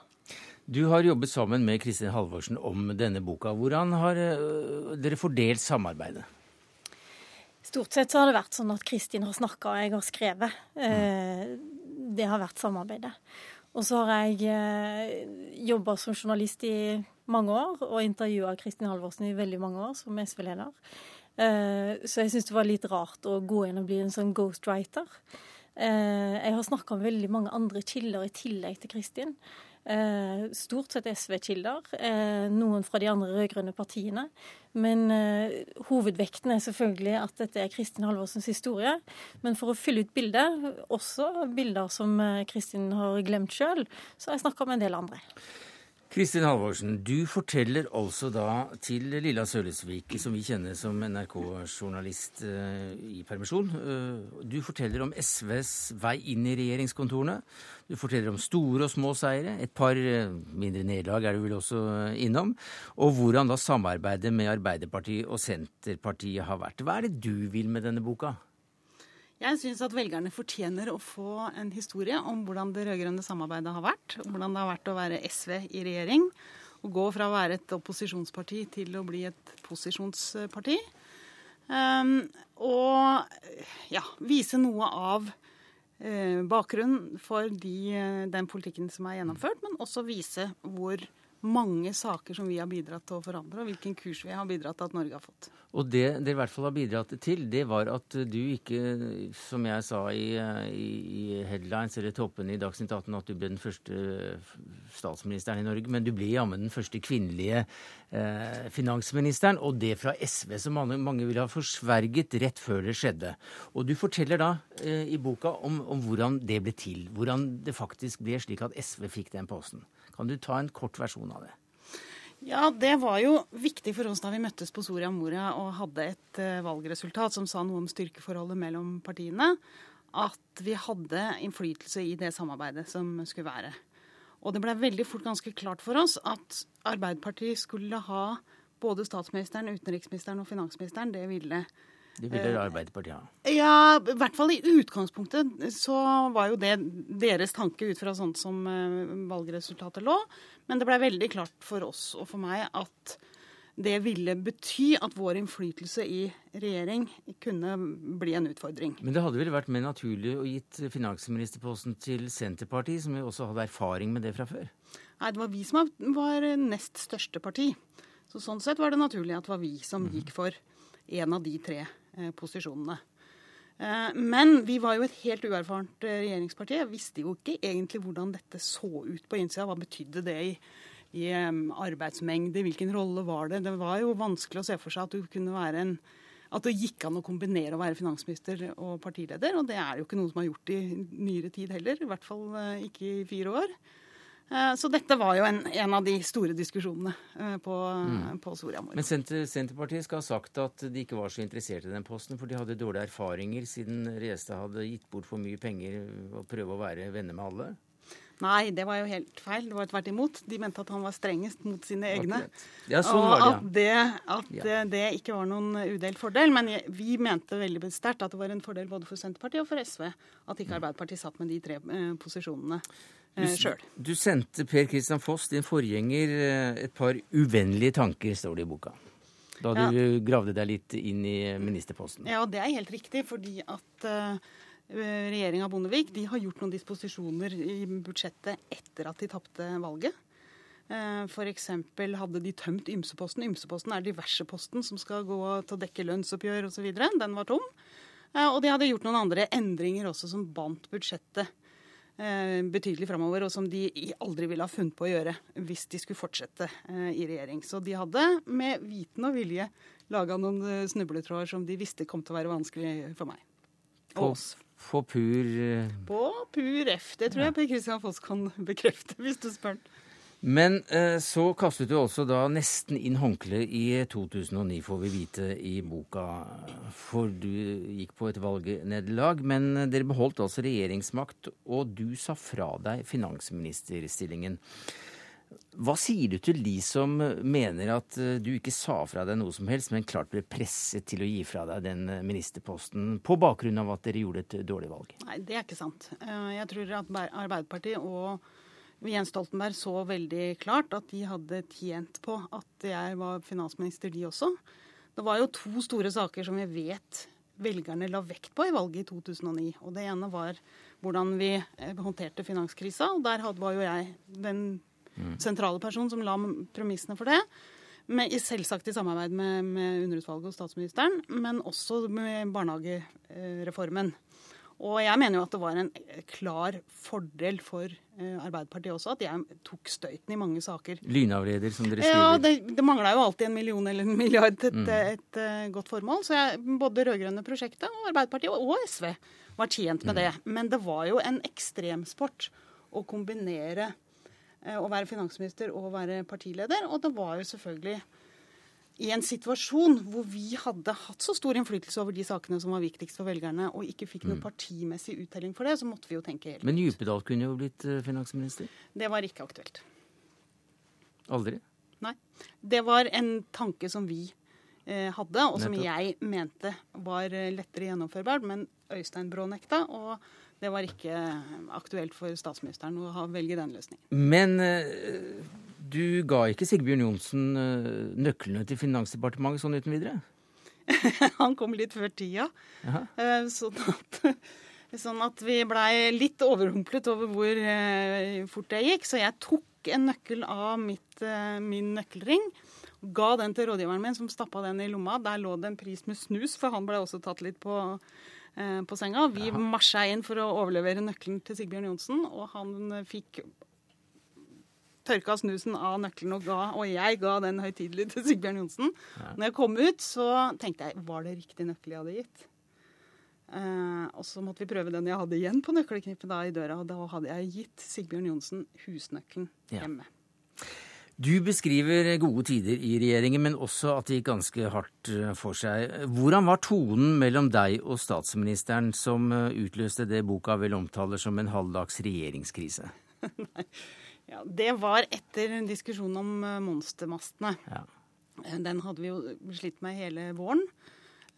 Du har jobbet sammen med Kristin Halvorsen om denne boka. Hvordan har uh, dere fordelt samarbeidet? Stort sett så har det vært sånn at Kristin har snakka og jeg har skrevet. Mm. det har vært samarbeidet. Og så har jeg eh, jobba som journalist i mange år og intervjua Kristin Halvorsen i veldig mange år som SV-leder. Så jeg syns det var litt rart å gå inn og bli en sånn ghostwriter. Jeg har snakka med veldig mange andre kilder i tillegg til Kristin. Eh, stort sett SV-kilder, eh, noen fra de andre rød-grønne partiene. Men eh, hovedvekten er selvfølgelig at dette er Kristin Halvorsens historie. Men for å fylle ut bildet, også bilder som Kristin har glemt sjøl, så har jeg snakka med en del andre. Kristin Halvorsen, du forteller altså da til Lilla Sølesvik, som vi kjenner som NRK-journalist uh, i permisjon. Uh, du forteller om SVs vei inn i regjeringskontorene. Du forteller om store og små seire. Et par uh, mindre nederlag er du vel også innom. Og hvordan da samarbeidet med Arbeiderpartiet og Senterpartiet har vært. Hva er det du vil med denne boka? Jeg syns at velgerne fortjener å få en historie om hvordan det rød-grønne samarbeidet har vært. Om hvordan det har vært å være SV i regjering. Å gå fra å være et opposisjonsparti til å bli et posisjonsparti. Um, og ja, vise noe av uh, bakgrunnen for de, den politikken som er gjennomført, men også vise hvor mange saker som vi har bidratt til å forandre, og hvilken kurs vi har bidratt til at Norge har fått. Og det dere i hvert fall har bidratt til, det var at du ikke, som jeg sa i, i, headlines eller toppene i Dagsnytt 18, at du ble den første statsministeren i Norge, men du ble jammen den første kvinnelige eh, finansministeren, og det fra SV, som mange, mange ville ha forsverget rett før det skjedde. Og du forteller da eh, i boka om, om hvordan det ble til, hvordan det faktisk ble slik at SV fikk den posten. Kan du ta en kort versjon av det? Ja, det var jo viktig for oss da vi møttes på Soria Moria og hadde et uh, valgresultat som sa noe om styrkeforholdet mellom partiene, at vi hadde innflytelse i det samarbeidet som skulle være. Og det ble veldig fort ganske klart for oss at Arbeiderpartiet skulle ha både statsministeren, utenriksministeren og finansministeren. Det ville det ville eh, Arbeiderpartiet ha? Ja, i hvert fall i utgangspunktet så var jo det deres tanke ut fra sånt som eh, valgresultatet lå. Men det blei veldig klart for oss og for meg at det ville bety at vår innflytelse i regjering kunne bli en utfordring. Men det hadde vel vært mer naturlig å gitt finansministerposten til Senterpartiet, som jo også hadde erfaring med det fra før? Nei, det var vi som var nest største parti. Så sånn sett var det naturlig at det var vi som mhm. gikk for en av de tre posisjonene. Eh, men vi var jo et helt uerfarent eh, regjeringsparti. Jeg visste jo ikke egentlig hvordan dette så ut på innsida. Hva betydde det i, i arbeidsmengde? Hvilken rolle var det? Det var jo vanskelig å se for seg at du kunne være en at det gikk an å kombinere å være finansminister og partileder. Og det er jo ikke noe som har gjort i nyere tid heller. I hvert fall ikke i fire år. Eh, så dette var jo en, en av de store diskusjonene eh, på, mm. på Soria Moria. Men Senter, Senterpartiet skal ha sagt at de ikke var så interessert i den posten, for de hadde dårlige erfaringer siden Restad hadde gitt bort for mye penger og prøve å være venner med alle? Nei, det var jo helt feil. Det var tvert imot. De mente at han var strengest mot sine egne. Ja, sånn var det, ja. At, det, at ja. det ikke var noen udelt fordel. Men vi mente veldig sterkt at det var en fordel både for Senterpartiet og for SV at ikke mm. Arbeiderpartiet satt med de tre eh, posisjonene sjøl. Du, sendte Per Kristian Foss, din forgjenger, eh, et par uvennlige tanker, står det i boka. Da du ja. gravde deg litt inn i ministerposten. Ja, og det er helt riktig. Fordi at uh, regjeringa Bondevik de har gjort noen disposisjoner i budsjettet etter at de tapte valget. F.eks. hadde de tømt ymseposten. Ymseposten er diverseposten som skal gå til å dekke lønnsoppgjør osv. Den var tom. Og de hadde gjort noen andre endringer også som bandt budsjettet. Eh, betydelig framover, og som de aldri ville ha funnet på å gjøre hvis de skulle fortsette eh, i regjering. Så de hadde med viten og vilje laga noen eh, snubletråder som de visste kom til å være vanskelig for meg. På, på pur På pur F. Det tror jeg Per Kristian Foss kan bekrefte, hvis du spør. Men eh, så kastet du også da nesten inn håndkleet i 2009, får vi vite i boka. For du gikk på et valgnederlag, men dere beholdt altså regjeringsmakt, og du sa fra deg finansministerstillingen. Hva sier du til de som mener at eh, du ikke sa fra deg noe som helst, men klart ble presset til å gi fra deg den ministerposten på bakgrunn av at dere gjorde et dårlig valg? Nei, det er ikke sant. Eh, jeg tror at Arbeiderpartiet og Jens Stoltenberg så veldig klart at de hadde tjent på at jeg var finansminister, de også. Det var jo to store saker som vi vet velgerne la vekt på i valget i 2009. Og det ene var hvordan vi eh, håndterte finanskrisa. Og der var jo jeg den mm. sentrale personen som la premissene for det. Med, selvsagt i samarbeid med, med underutvalget og statsministeren, men også med barnehagereformen. Og jeg mener jo at det var en klar fordel for eh, Arbeiderpartiet også at jeg tok støyten i mange saker. Lynavleder, som dere skriver. Ja, det, det mangla jo alltid en million eller en milliard til et, mm. et, et, eh, godt formål. Så jeg, både rød-grønne prosjektet og Arbeiderpartiet og SV var tjent med mm. det. Men det var jo en ekstremsport å kombinere eh, å være finansminister og være partileder. Og det var jo selvfølgelig i en situasjon hvor vi hadde hatt så stor innflytelse over de sakene som var viktigst for velgerne, og ikke fikk noen mm. partimessig uttelling for det, så måtte vi jo tenke helt Men Djupedal kunne jo blitt eh, finansminister? Det var ikke aktuelt. Aldri? Nei. Det var en tanke som vi eh, hadde, og som Nettopp. jeg mente var eh, lettere gjennomførbart, men Øystein Brå nekta. og det var ikke aktuelt for statsministeren å velge den løsningen. Men eh, du ga ikke Sigbjørn Johnsen eh, nøklene til Finansdepartementet sånn uten videre? Han kom litt før tida. Eh, sånn at, sånn at, vi blei litt overrumplet over hvor eh, fort det gikk. Så jeg tok en nøkkel av mitt, min nøkkelring. Ga den til rådgiveren min, som stappa den i lomma. Der lå det en pris med snus, for han ble også tatt litt på, på senga. Vi marsja inn for å overlevere nøkkelen til Sigbjørn Johnsen, og han fikk tørka snusen av nøkkelen og ga, og jeg ga den høytidelig til Sigbjørn Johnsen. Ja. Når jeg kom ut, så tenkte jeg var det riktig nøkkel jeg hadde gitt? Eh, og så måtte vi prøve den jeg hadde igjen på nøkkelknippet da i døra, og da hadde jeg gitt Sigbjørn Johnsen husnøkkelen hjemme. Ja. Du beskriver gode tider i regjeringen, men også at det gikk ganske hardt eh, for seg. Hvordan var tonen mellom deg og statsministeren som eh, utløste det boka vel omtaler som en halvdags regjeringskrise? Nei, ja, Det var etter en diskusjon om eh, monstermastene. Ja. Eh, den hadde vi jo slitt med hele våren.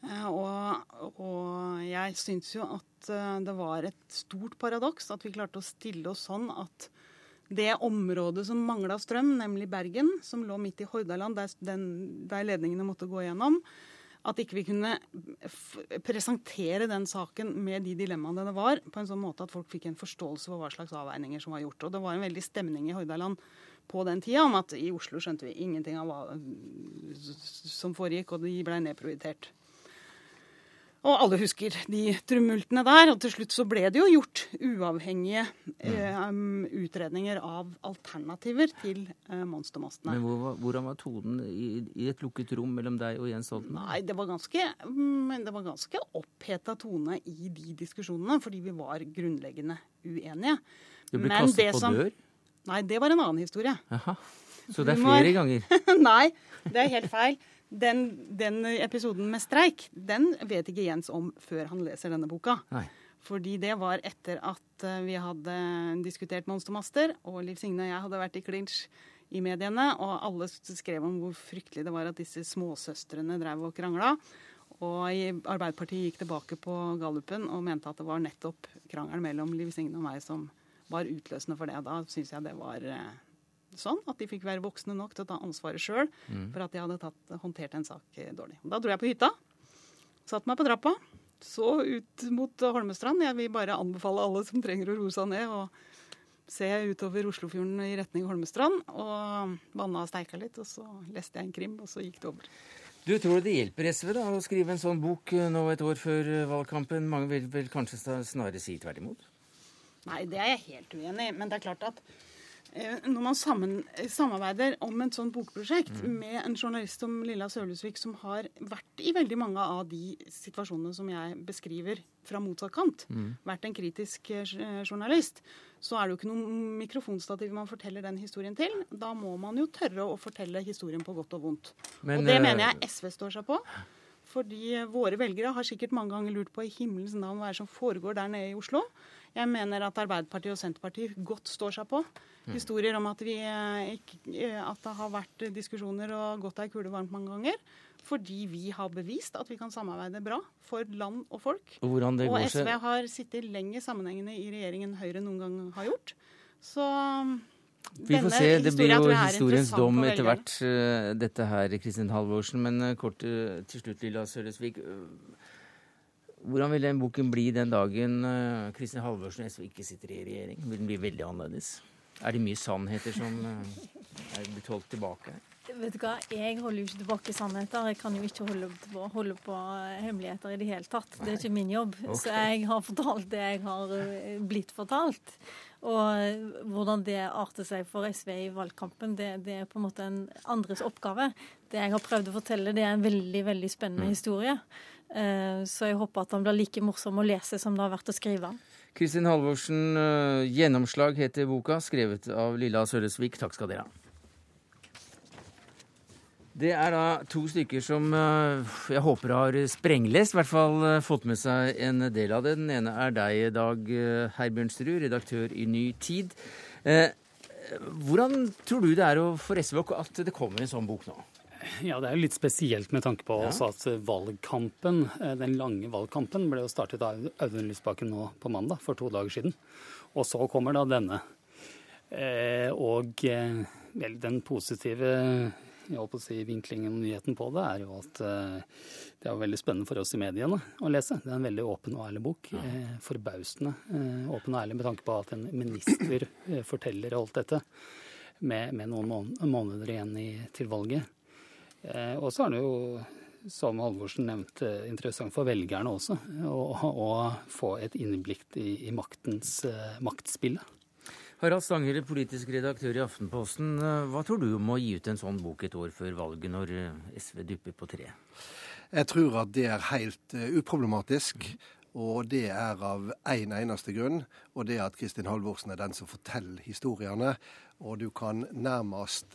Eh, og, og jeg syns jo at det var et stort paradoks at vi klarte å stille oss sånn at det området som mangla strøm, nemlig Bergen, som lå midt i Hordaland, der, den, der ledningene måtte gå gjennom, at ikke vi kunne presentere den saken med de dilemmaene det var, på en sånn måte at folk fikk en forståelse for hva slags avveininger som var gjort. Og det var en veldig stemning i Hordaland på den tida om at i Oslo skjønte vi ingenting av hva som foregikk, og de blei nedprioritert. Og alle husker de trumultene der. Og til slutt så ble det jo gjort uavhengige eh, um, utredninger av alternativer til eh, monstermastene. Men hvor, hvordan var tonen i, i, et lukket rom mellom deg og Jens Holten? Nei, det var ganske, mm, det var ganske oppheta tone i de diskusjonene, fordi vi var grunnleggende uenige. Du ble Men kastet på som, dør? Nei, det var en annen historie. Aha. Så det er flere ganger? Nei, det er helt feil. Den, den, episoden med streik, den vet ikke Jens om før han leser denne boka. Nei. Fordi det var etter at eh, vi hadde diskutert monstermaster, og Liv Signe og jeg hadde vært i clinch i mediene, og alle skrev om hvor fryktelig det var at disse småsøstrene drev og krangla. Og Arbeiderpartiet gikk tilbake på gallupen og mente at det var nettopp krangelen mellom Liv Signe og meg som var utløsende for det. Da syns jeg det var eh, sånn at de fikk være voksne nok til å ta ansvaret sjøl mm. for at de hadde tatt, håndtert en sak eh, dårlig. Da dro jeg på hytta. Satt meg på trappa. Så ut mot Holmestrand. Jeg vil bare anbefale alle som trenger å roe seg ned, og se utover Oslofjorden i retning Holmestrand. Og banna og steika litt, og så leste jeg en krim, og så gikk det over. Du tror det hjelper SV da, å skrive en sånn bok eh, nå et år før eh, valgkampen? Mange vil vel kanskje snarere si tvert imot? Nei, det er jeg helt uenig i. Men det er klart at når man sammen, samarbeider om et sånt bokprosjekt mm. med en journalist som Lilla Sølhusvik, som har vært i veldig mange av de situasjonene som jeg beskriver fra motsatt kant, mm. vært en kritisk eh, journalist, så er det jo ikke noe mikrofonstativ man forteller den historien til. Da må man jo tørre å fortelle historien på godt og vondt. Men, og det mener jeg SV står seg på. Fordi våre velgere har sikkert mange ganger lurt på i himmelens navn hva er det som foregår der nede i Oslo. Jeg mener at Arbeiderpartiet og Senterpartiet godt står seg på mm. historier om at, vi, eh, eh, at det har vært diskusjoner og gått ei kule varmt mange ganger. Fordi vi har bevist at vi kan samarbeide bra for land og folk. Og, og SV har sittet lenger sammenhengende i regjeringen Høyre noen gang har gjort. Så vi får se. Det blir jo historiens dom etter hvert, eh, dette her, Kristin Halvorsen. Men kort til slutt, Lilla Sølesvik. Hvordan vil den boken bli den dagen uh, Kristin Halvorsen og SV ikke sitter i regjering? Vil den bli veldig annerledes? Er det mye sannheter som uh, er blitt holdt tilbake her? Vet du hva, Jeg holder jo ikke tilbake sannheter. Jeg kan jo ikke holde på, holde på hemmeligheter i det hele tatt. Det er ikke min jobb. Okay. Så jeg har fortalt det jeg har eh, blitt fortalt. Og hvordan det arter seg for SV i valgkampen, det, det, er på en måte en andres oppgave. Det jeg har prøvd å fortelle, det er en veldig veldig spennende mm. historie. Eh, så jeg håper at han blir like morsom å lese som det har vært å skrive. Kristin Halvorsen, eh, 'Gjennomslag' heter boka, skrevet av Lilla Sølesvik. Takk skal dere ha. Det er da to stykker som eh, jeg håper har sprenglest, i hvert fall fått med seg en del av det. Den ene er deg, Dag Herbjørnsrud, redaktør i Ny Tid. Hvordan tror du det er for SV at det kommer en sånn bok nå? Ja, Det er jo litt spesielt med tanke på ja. at valgkampen, eh, den lange valgkampen ble jo startet av Audun Lysbakken nå på mandag, for to dager siden. Og så kommer da denne. Eh, og eh, vel, den positive jeg håper å si, vinklingen og nyheten på det er jo at det er veldig spennende for oss i mediene å lese. Det er en veldig åpen og ærlig bok. forbausende åpen og ærlig med tanke på at en minister forteller alt dette med, med noen måneder igjen i, til valget. Eh, og så er det jo, som Halvorsen nevnte, interessant for velgerne også å, å få et innblikk i, i maktens uh, maktspillet. Harald Stanghelle, politisk redaktør i Aftenposten. Eh, hva tror du om å gi ut en sånn bok et år før valget, når SV dupper på tre? Jeg tror at det er helt uproblematisk. Og det er av én en eneste grunn, og det er at Kristin Halvorsen er den som forteller historiene. Og du kan nærmest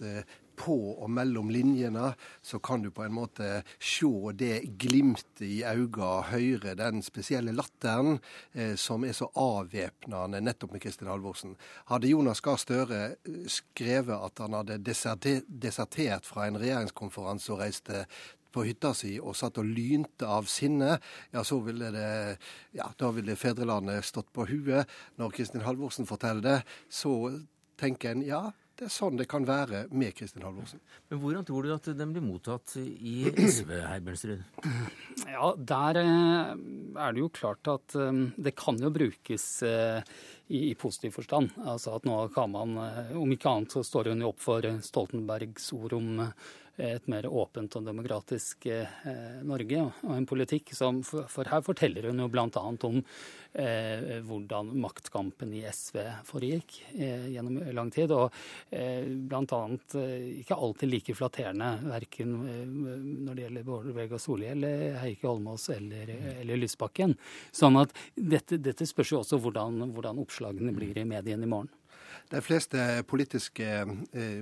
på og mellom linjene, så kan du på en måte se det glimtet i øynene, høre den spesielle latteren eh, som er så avvæpnende nettopp med Kristin Halvorsen. Hadde Jonas Gahr Støre eh, skrevet at han hadde desertert fra en regjeringskonferanse og reiste på hytta si og satt og lynte av sinne, ja, så ville det ja, da ville fedrelandet stått på huet. Når Kristin Halvorsen forteller det, så tenker en ja, det er sånn det kan være med Kristin Halvorsen. Men Hvordan tror du at den blir mottatt i SV, Herbjørnsrud? Ja, Der eh, er det jo klart at eh, det kan jo brukes eh, i, i positiv forstand. Altså at nå kan man, om ikke annet så står hun jo opp for Stoltenbergs ord om et mer åpent og demokratisk eh, Norge og en politikk som For, her forteller hun jo bl.a. om eh, hvordan maktkampen i SV foregikk eh, gjennom lang tid. Og bl.a. Ikke alltid like flatterende, verken når det gjelder Bård Vegar Solhjell, Heikki Holmås eller, eller Lysbakken. Sånn at dette, dette spørs jo også hvordan, hvordan oppslagene blir i mediene i morgen. De fleste eh,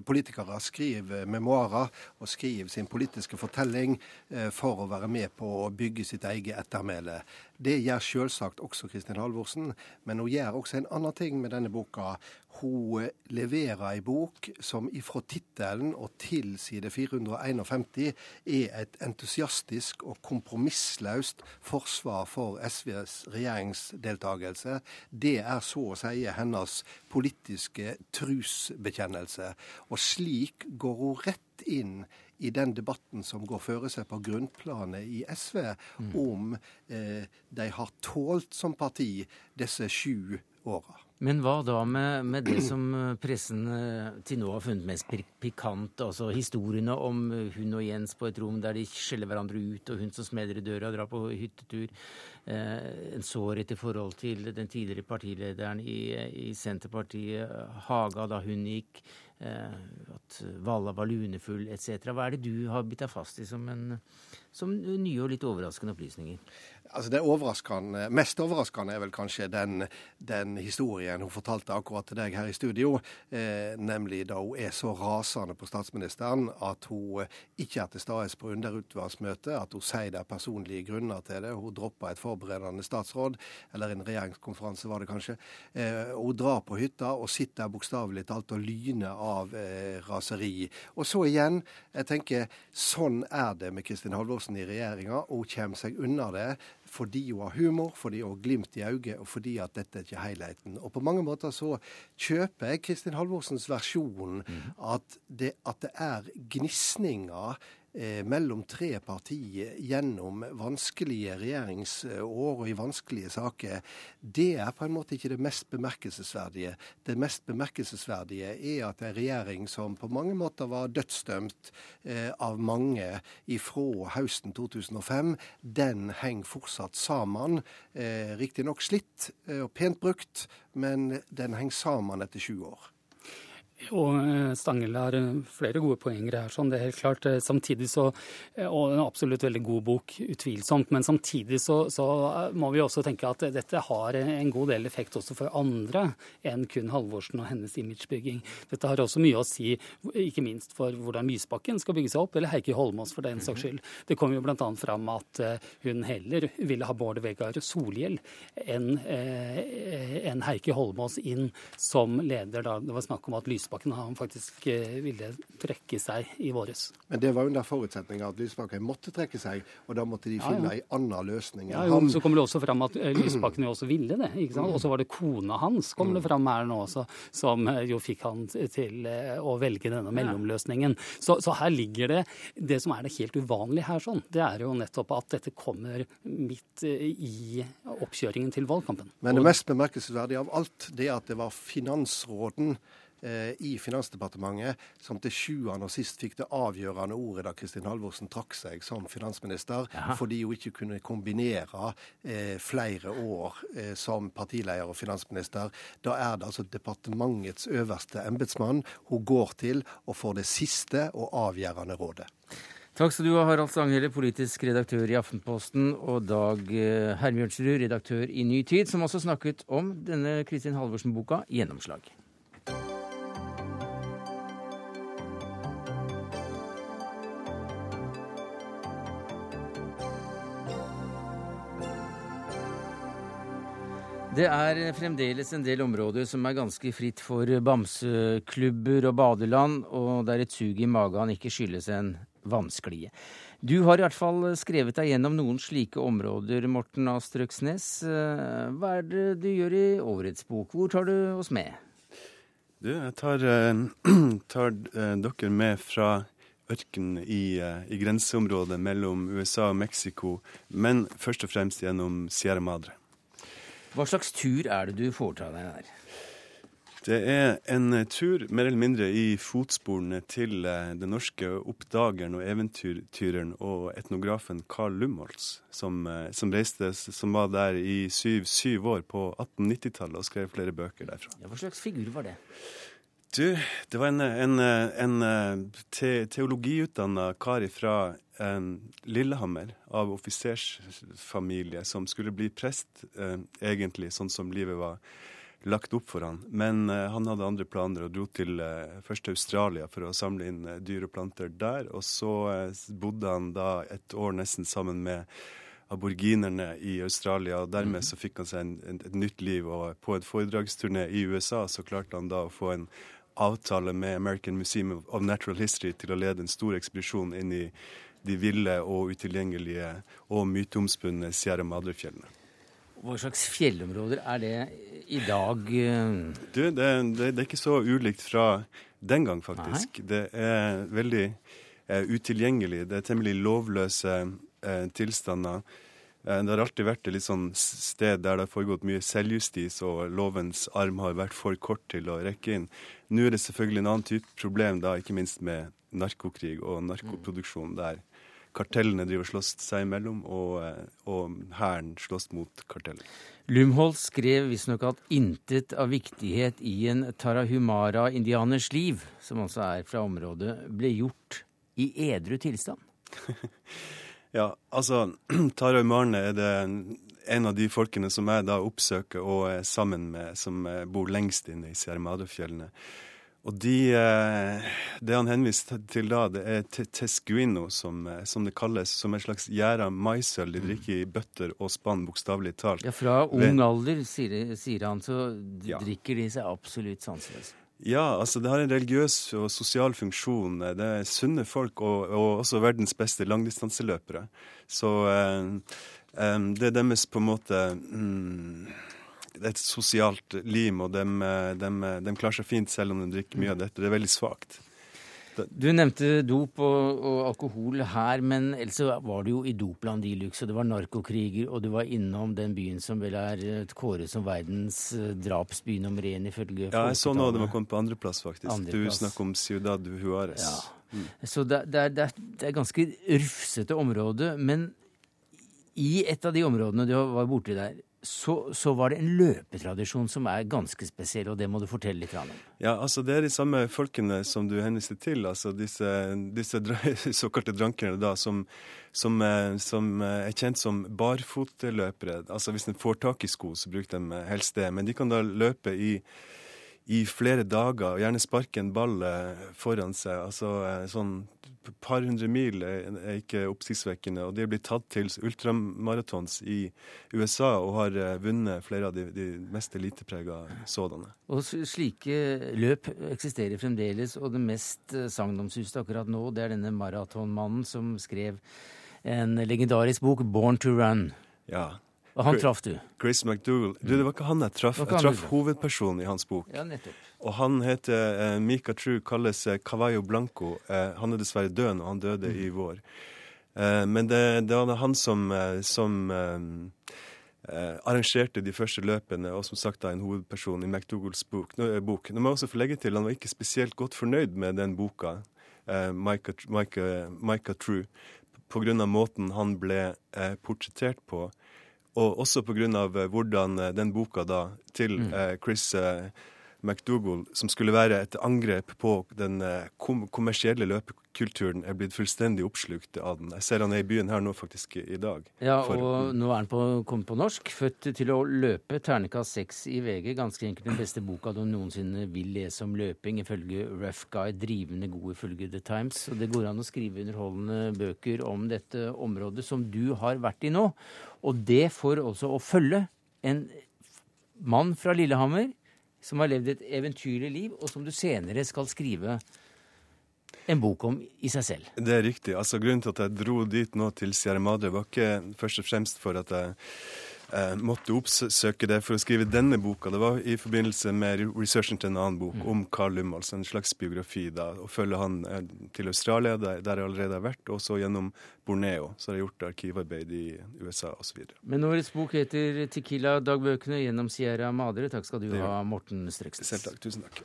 politikere skriver memoarer og skriver sin politiske fortelling eh, for å være med på å bygge sitt eget ettermæle. Det gjør selvsagt også Kristin Halvorsen, men hun gjør også en annen ting med denne boka. Hun leverer ei bok som ifra tittelen og til side 451 er et entusiastisk og kompromissløst forsvar for SVs regjeringsdeltakelse. Det er så å si hennes politiske trusbekjennelse. Og slik går hun rett inn i den debatten som går føre seg på grunnplanet i SV, mm. om eh, de har tålt som parti disse sju åra. Men hva da med, med, det som pressen til nå har funnet mest pikant? Altså historiene om hun og Jens på et rom der de skjeller hverandre ut, og hun som smeder i døra og drar på hyttetur. Eh, en sår i forhold til den tidligere partilederen i, i Senterpartiet, Haga, da hun gikk. Eh, at Valla var lunefull etc. Hva er det du har bitt deg fast i som, en, som nye og litt overraskende opplysninger? Altså det overraskende, Mest overraskende er vel kanskje den, den, historien hun fortalte akkurat til deg her i studio. Eh, nemlig da hun er så rasende på statsministeren at hun ikke er til stede på underutvalgsmøtet. At hun sier det er personlige grunner til det. Hun dropper et forberedende statsråd, eller en regjeringskonferanse var det kanskje. Eh, hun drar på hytta og sitter bokstavelig talt og lyner av eh, raseri. Og så igjen, jeg tenker sånn er det med Kristin Halvorsen i regjeringa. Hun kommer seg unna det fordi hun har humor, fordi hun har glimt i øyet, og fordi at dette er ikke helheten. Og på mange måter så kjøper jeg Kristin Halvorsens versjon mm. at, det, at det er gnisninger mellom tre partier gjennom vanskelige regjeringsår og i vanskelige saker, det er på en måte ikke det mest bemerkelsesverdige. Det mest bemerkelsesverdige er at en regjering som på mange måter var dødsdømt eh, av mange ifra høsten 2005, den henger fortsatt sammen. Eh, Riktignok slitt og pent brukt, men den henger sammen etter 20 år. Og eh, Stangel har eh, flere gode poenger her. sånn det er helt klart. Eh, samtidig så, Og en absolutt veldig god bok, utvilsomt. Men samtidig så, så, må vi også tenke at dette har en god del effekt også for andre enn kun Halvorsen og hennes imagebygging. Dette har også mye å si, ikke minst for hvordan Lysbakken skal bygge seg opp, eller Heikki Holmås for den saks skyld. Det kom jo bl.a. fram at hun heller ville ha Bård Vegar Solhjell enn en Heikki Holmås inn som leder da det var snakk om at Lysbakken Lysbakken han faktisk eh, ville trekke seg i våres. Men det var under forutsetning at Lysbakken måtte trekke seg, og da måtte de finne ja, ja. en annen løsning. Ja, jo, han... Så kommer det også fram at eh, Lysbakken jo også ville det. ikke sant? Og så var det kona hans kommer det fram her nå også, som eh, jo fikk han til å velge denne mellomløsningen. Så, så, her ligger det Det som er det helt uvanlige her, sånn, det er jo nettopp at dette kommer midt i oppkjøringen til valgkampen. Men det mest bemerkelsesverdige av alt, det er at det var finansråden i Finansdepartementet som til sjuende og sist fikk det avgjørende ordet da Kristin Halvorsen trakk seg som finansminister, Aha. fordi hun ikke kunne kombinere eh, flere år eh, som partileder og finansminister. Da er det altså departementets øverste embetsmann hun går til og får det siste og avgjørende rådet. Takk skal du ha, Harald Stanghelle, politisk redaktør i Aftenposten, og Dag eh, Hermjørnsrud, redaktør i Ny Tid, som også snakket om denne Kristin Halvorsen-boka 'Gjennomslag'. Det er fremdeles en del områder som er ganske fritt for bamseklubber og badeland, og der et sug i magen ikke skyldes en vannsklie. Du har i hvert fall skrevet deg gjennom noen slike områder, Morten Astrøksnes. Hva er det du gjør i årets bok? Hvor tar du oss med? Du, jeg tar, eh, tar eh, dere med fra ørkenen i, eh, i grenseområdet mellom USA og Mexico, men først og fremst gjennom Sierra Madre. Hva slags tur er det du foretar deg der? Det er en tur mer eller mindre i fotsporene til eh, den norske oppdageren og eventyreren og etnografen Carl Lumholtz, som, eh, som, reiste, som var der i syv, syv år på 1890-tallet og skrev flere bøker derfra. Ja, hva slags figur var det? Du, det var en, en, en eh, te, teologiutdanna kar fra Lillehammer av offisersfamilie som skulle bli prest, eh, egentlig, sånn som livet var lagt opp for han. Men eh, han hadde andre planer og dro til eh, først Australia for å samle inn dyr og planter der. Og så bodde han da et år nesten sammen med aborginerne i Australia, og dermed mhm. så fikk han seg en, en, et nytt liv. Og på et foredragsturné i USA så klarte han da å få en avtale med American Museum of Natural History til å lede en stor ekspedisjon inn i de ville og utilgjengelige og myteomspunne Sierra Madre-fjellene. Hva slags fjellområder er det i dag? Eh? Du, det, det, det, er ikke så ulikt fra den gang, faktisk. Nei. Det er veldig eh, utilgjengelig. Det er temmelig lovløse eh, tilstander. Det har alltid vært et litt sånn sted der det har foregått mye selvjustis, og lovens arm har vært for kort til å rekke inn. Nå er det selvfølgelig en annen type problem, da, ikke minst med narkokrig og narkoproduksjon, der kartellene driver slåss seg imellom, og, og hæren slåss mot kartellene. Lumholt skrev visstnok at intet av viktighet i en tarahumara-indianers liv, som altså er fra området, ble gjort i edru tilstand. ja, altså Tarahumarene er det en av de folkene som jeg da oppsøker og er sammen med, som bor lengst inne i Sierra Madre-fjellene. Og de, eh, Det han henviste til da, det er tescuino, som, eh, som, det kalles. Som en slags gjæra maisøl de drikker i bøtter og spann, bokstavelig talt. Ja, Fra ung alder, sier, sier han, så ja. drikker de seg absolutt sanseløse. Ja, altså det har en religiøs og sosial funksjon. Det er sunne folk, og, og også verdens beste langdistanseløpere. Så um, um, det er deres på en måte um, det er et sosialt lim, og de, de, de, klarer seg fint selv om de drikker mye av dette. Det er veldig svakt. Du nevnte dop og, og, alkohol her, men ellers var det jo i dopland de luxe. Og det var narkokriger, og du var innom den byen som vel er kåret som verdens eh, drapsby nummer én, ifølge Ja, jeg så nå det var kommet på andreplass, faktisk. Andre du snakker om Ciudad Juárez. Ja. Mm. Så det, det, er, det er ganske rufsete område. Men i et av de områdene du var borti der, så, så, var det en løpetradisjon som er ganske spesiell, og det må du fortelle litt om. Ja, altså Det er de samme folkene som du henviste til, altså disse, disse såkalte drankerne da, som, som, eh, som, eh, er kjent som barfotløpere. Altså Hvis de får tak i sko, så bruker de eh, helst det. Men de kan da løpe i, i flere dager, og gjerne sparke en ball foran seg. altså sånn par hundre mil er ikke oppsiktsvekkende. Og de er blitt tatt til ultramaratons i USA og har eh, vunnet flere av de, de mest eliteprega sådanne. Og slike løp eksisterer fremdeles, og det mest eh, sagnomsuste akkurat nå, det er denne maratonmannen som skrev en legendarisk bok, 'Born to Run'. Ja. Og han traff du? Chris McDougall. Du, det var ikke han jeg traff. Jeg traff hovedpersonen i hans bok. Ja, nettopp. Og han heter uh, Mika True, kalles uh, Cavallo Blanco. Uh, han er dessverre død nå, han døde mm. i vår. Men det, det, var han som, som arrangerte de første løpene, og som sagt da en hovedperson i McDougalls bok. Nå, bok. Nå må jeg også få legge til, Han var ikke spesielt godt fornøyd med den boka, Micah, Micah, Micah True, pga. måten han ble portrettert på. Og også pga. hvordan den boka da til mm. Chris McDougall, som skulle være et angrep på den eh, kom kommersielle løpekulturen, er blitt fullstendig oppslukt av den. Jeg ser han er i byen her nå faktisk i dag. Ja, og For, nå er han på, kommet på norsk. 'Født til å løpe', ternekast seks i VG. Ganske enkelt den beste boka du noensinne vil lese om løping, ifølge Rough Guy. Drivende god ifølge The Times. Og det går an å skrive underholdende bøker om dette området som du har vært i nå. Og det for også å følge en mann fra Lillehammer som har levd et eventyrlig liv, og som du senere skal skrive en bok om i seg selv. Det er riktig. Altså, grunnen til at jeg dro dit nå til Sierra Madre, var ikke først og fremst for at jeg måtte oppsøke det for å skrive denne boka. Det var i forbindelse med researchen til en annen bok mm. om Carl Lummals, en slags biografi. da, Å følge han eh, til Australia, der, der, jeg allerede har vært, og så gjennom Borneo. Så har jeg gjort arkivarbeid i USA osv. Men årets bok heter 'Tequila-dagbøkene gjennom Sierra Madre'. Takk skal du ha, Morten Strekstad. Selv takk. Tusen takk.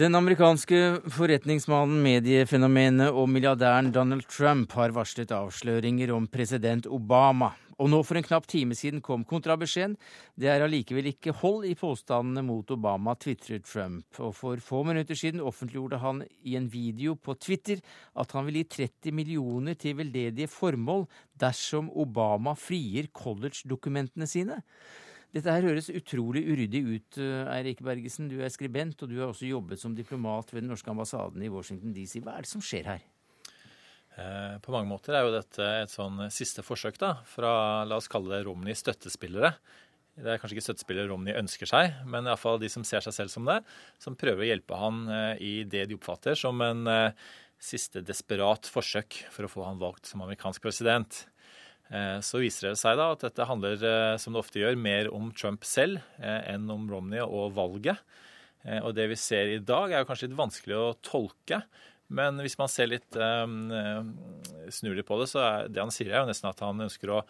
Den amerikanske forretningsmannen, mediefenomenet og milliardæren Donald Trump har varslet avsløringer om president Obama. Og nå for en knapp time siden kom kontrabeskjeden. Det er allikevel ikke hold i påstandene mot Obama, tvitrer Trump. Og for få minutter siden offentliggjorde han i en video på Twitter at han vil gi 30 millioner til veldedige formål dersom Obama frier college-dokumentene sine. Dette her høres utrolig uryddig ut, eh, Eirik Bergesen. Du er skribent, og du har også jobbet som diplomat ved den norske ambassaden i Washington DC. Hva er det som skjer her? Eh, på mange måter er jo dette et sånn siste forsøk da, fra la oss kalle det Romney støttespillere. Det er kanskje ikke støttespillere Romney ønsker seg, men iallfall de som ser seg selv som det, som prøver å hjelpe han eh, i det de oppfatter som en siste desperat forsøk for å få han valgt som amerikansk president. Eh, så viser det seg da at dette handler, eh, som det ofte gjør, mer om Trump selv eh, enn om Romney og valget. Og det vi ser i dag, er kanskje litt vanskelig å tolke. Men hvis man ser litt snur litt på det, så er det han sier, er jo nesten at han ønsker å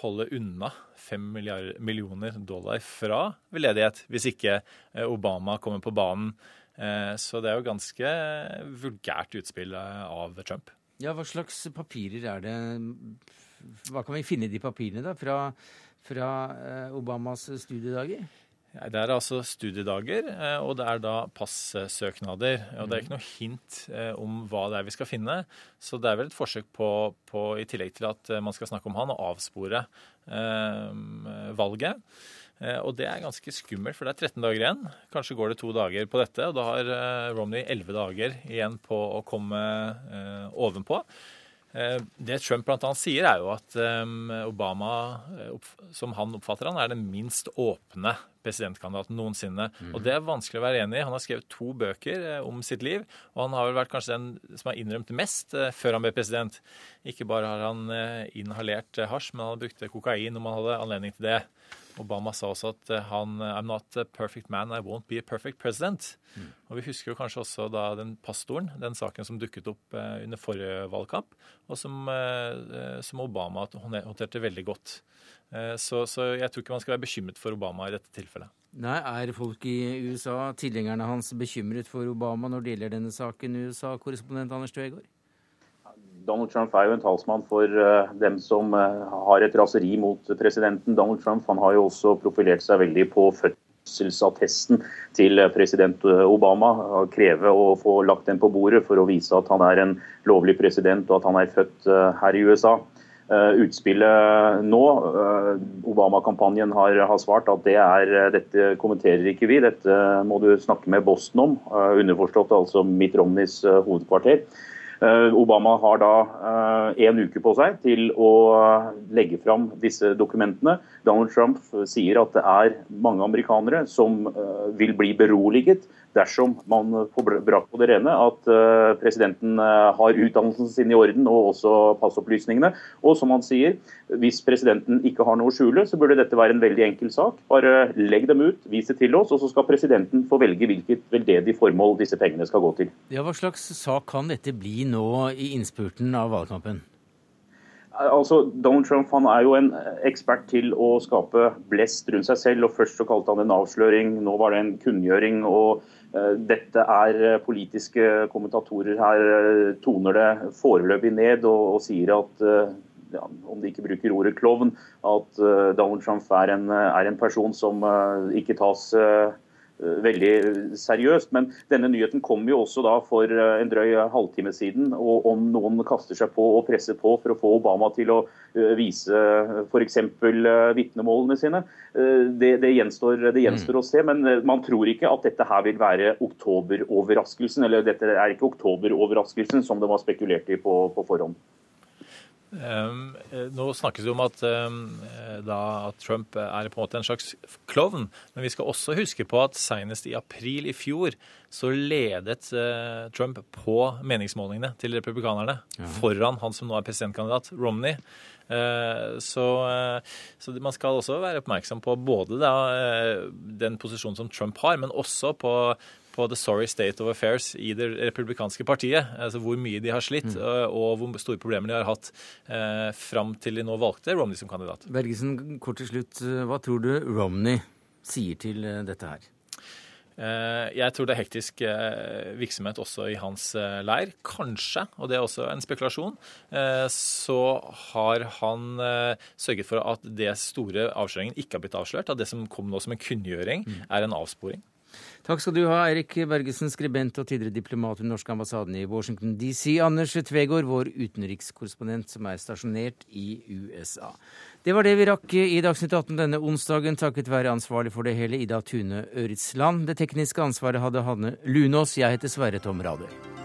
holde unna fem millioner dollar fra veldedighet hvis ikke Obama kommer på banen. Så det er jo ganske vulgært utspill av Trump. Ja, Hva slags papirer er det Hva kan vi finne i de papirene da, fra, fra Obamas studiedager? Det er altså studiedager, eh, og det er da passøknader. Og det er ikke noe hint eh, om hva det er vi skal finne. Så det er vel et forsøk på, på i tillegg til at eh, man skal snakke om han, å avspore eh, valget. Og det er ganske skummelt, for det er 13 dager igjen. Kanskje går det to dager på dette, og da har Romney 11 dager igjen på å komme eh, ovenpå. Eh, det Trump bl.a. sier, er jo at eh, Obama, eh, som han oppfatter han, er den minst åpne presidentkandidaten noensinne. Mm. Og Det er vanskelig å være enig i. Han har skrevet to bøker om sitt liv, og han har vel vært kanskje den som har innrømt mest før han ble president. Ikke bare har han inhalert hasj, men han brukte kokain om han hadde anledning til det. Obama sa også at eh, han I'm not a perfect man, I won't be a perfect president. Mm. Og Vi husker jo kanskje også da den pastoren, den saken som dukket opp eh, under forrige valgkamp, og som, eh, som Obama håndterte veldig godt. Så, så, jeg tror ikke man skal være bekymret for Obama i dette tilfellet. Nei, Er folk i USA, tilhengerne hans, bekymret for Obama når det gjelder denne saken, USA-korrespondent Anders Tvegård? Donald Trump er jo en talsmann for uh, dem som uh, har et raseri mot presidenten. Donald Trump han har jo også profilert seg veldig på fødselsattesten til president Obama. Kreve å få lagt den på bordet for å vise at han er en lovlig president og at han er født uh, her i USA. Utspillet nå, Obama-kampanjen har, har, svart at det er, dette kommenterer ikke vi, dette må du snakke med Boston om. Underforstått altså Mitt Romneys hovedkvarter. Eh, Obama har da én eh, uke på seg til å legge fram disse dokumentene. Donald Trump sier at det er mange amerikanere som eh, vil bli beroliget dersom man får brakt på det rene at presidenten har utdannelsen sin i orden og også passopplysningene. Og som han sier, hvis presidenten ikke har noe å skjule, så burde dette være en veldig enkel sak. Bare legg dem ut, vis det til oss, og så skal presidenten få velge hvilket veldedig formål disse pengene skal gå til. Ja, Hva slags sak kan dette bli nå i innspurten av valgkampen? Altså, Donald Trump han er jo en ekspert til å skape blest rundt seg selv. og Først så kalte han det en avsløring, nå var det en kunngjøring. og Dette er uh, politiske kommentatorer her uh, toner det foreløpig ned og, og sier at ja, om de ikke bruker ordet klovn, at Donald Trump er en, er en person som ikke tas Eh, veldig seriøst. Men denne nyheten kom jo også da for eh, en drøy halvtime siden. og Om noen kaster seg på og presser på for å få Obama til å eh, vise f.eks. vitnemålene sine, det, det, gjenstår, det gjenstår mm. å se. Men man tror ikke at dette her vil være oktoberoverraskelsen. Eller dette er ikke oktoberoverraskelsen som det var spekulert i på, på forhånd. Um, nå snakkes det om at, um, da, at, Trump er på en måte en slags klovn. Men vi skal også huske på at senest i april i fjor så ledet uh, Trump på meningsmålingene til republikanerne. Ja. Foran han som nå er presidentkandidat, Romney. Uh, så, uh, så, man skal også være oppmerksom på både da, den posisjonen som Trump har, men også på på the sorry state of affairs i det republikanske partiet. Altså hvor mye de har slitt, mm. Eh, og hvor store problemer de har hatt eh, fram til de nå valgte Romney som kandidat. Bergesen, kort til slutt. Hva tror du Romney sier til eh, dette her? Eh, jeg tror det er hektisk virksomhet også i hans leir. Kanskje, og det er også en spekulasjon, så har han sørget for at det store avsløringen ikke har blitt avslørt. At det som kom nå som en kunngjøring, mm. er en avsporing. Takk skal du ha, Eirik Bergesen, skribent og tidligere diplomat ved den norske ambassaden i Washington DC. Anders Tvegård, vår utenrikskorrespondent som er stasjonert i USA. Det var det vi rakk i Dagsnytt 18 denne onsdagen, takket være ansvarlig for det hele Ida Tune Øritsland. Det tekniske ansvaret hadde Hanne Lunås. Jeg heter Sverre Tom Radøy.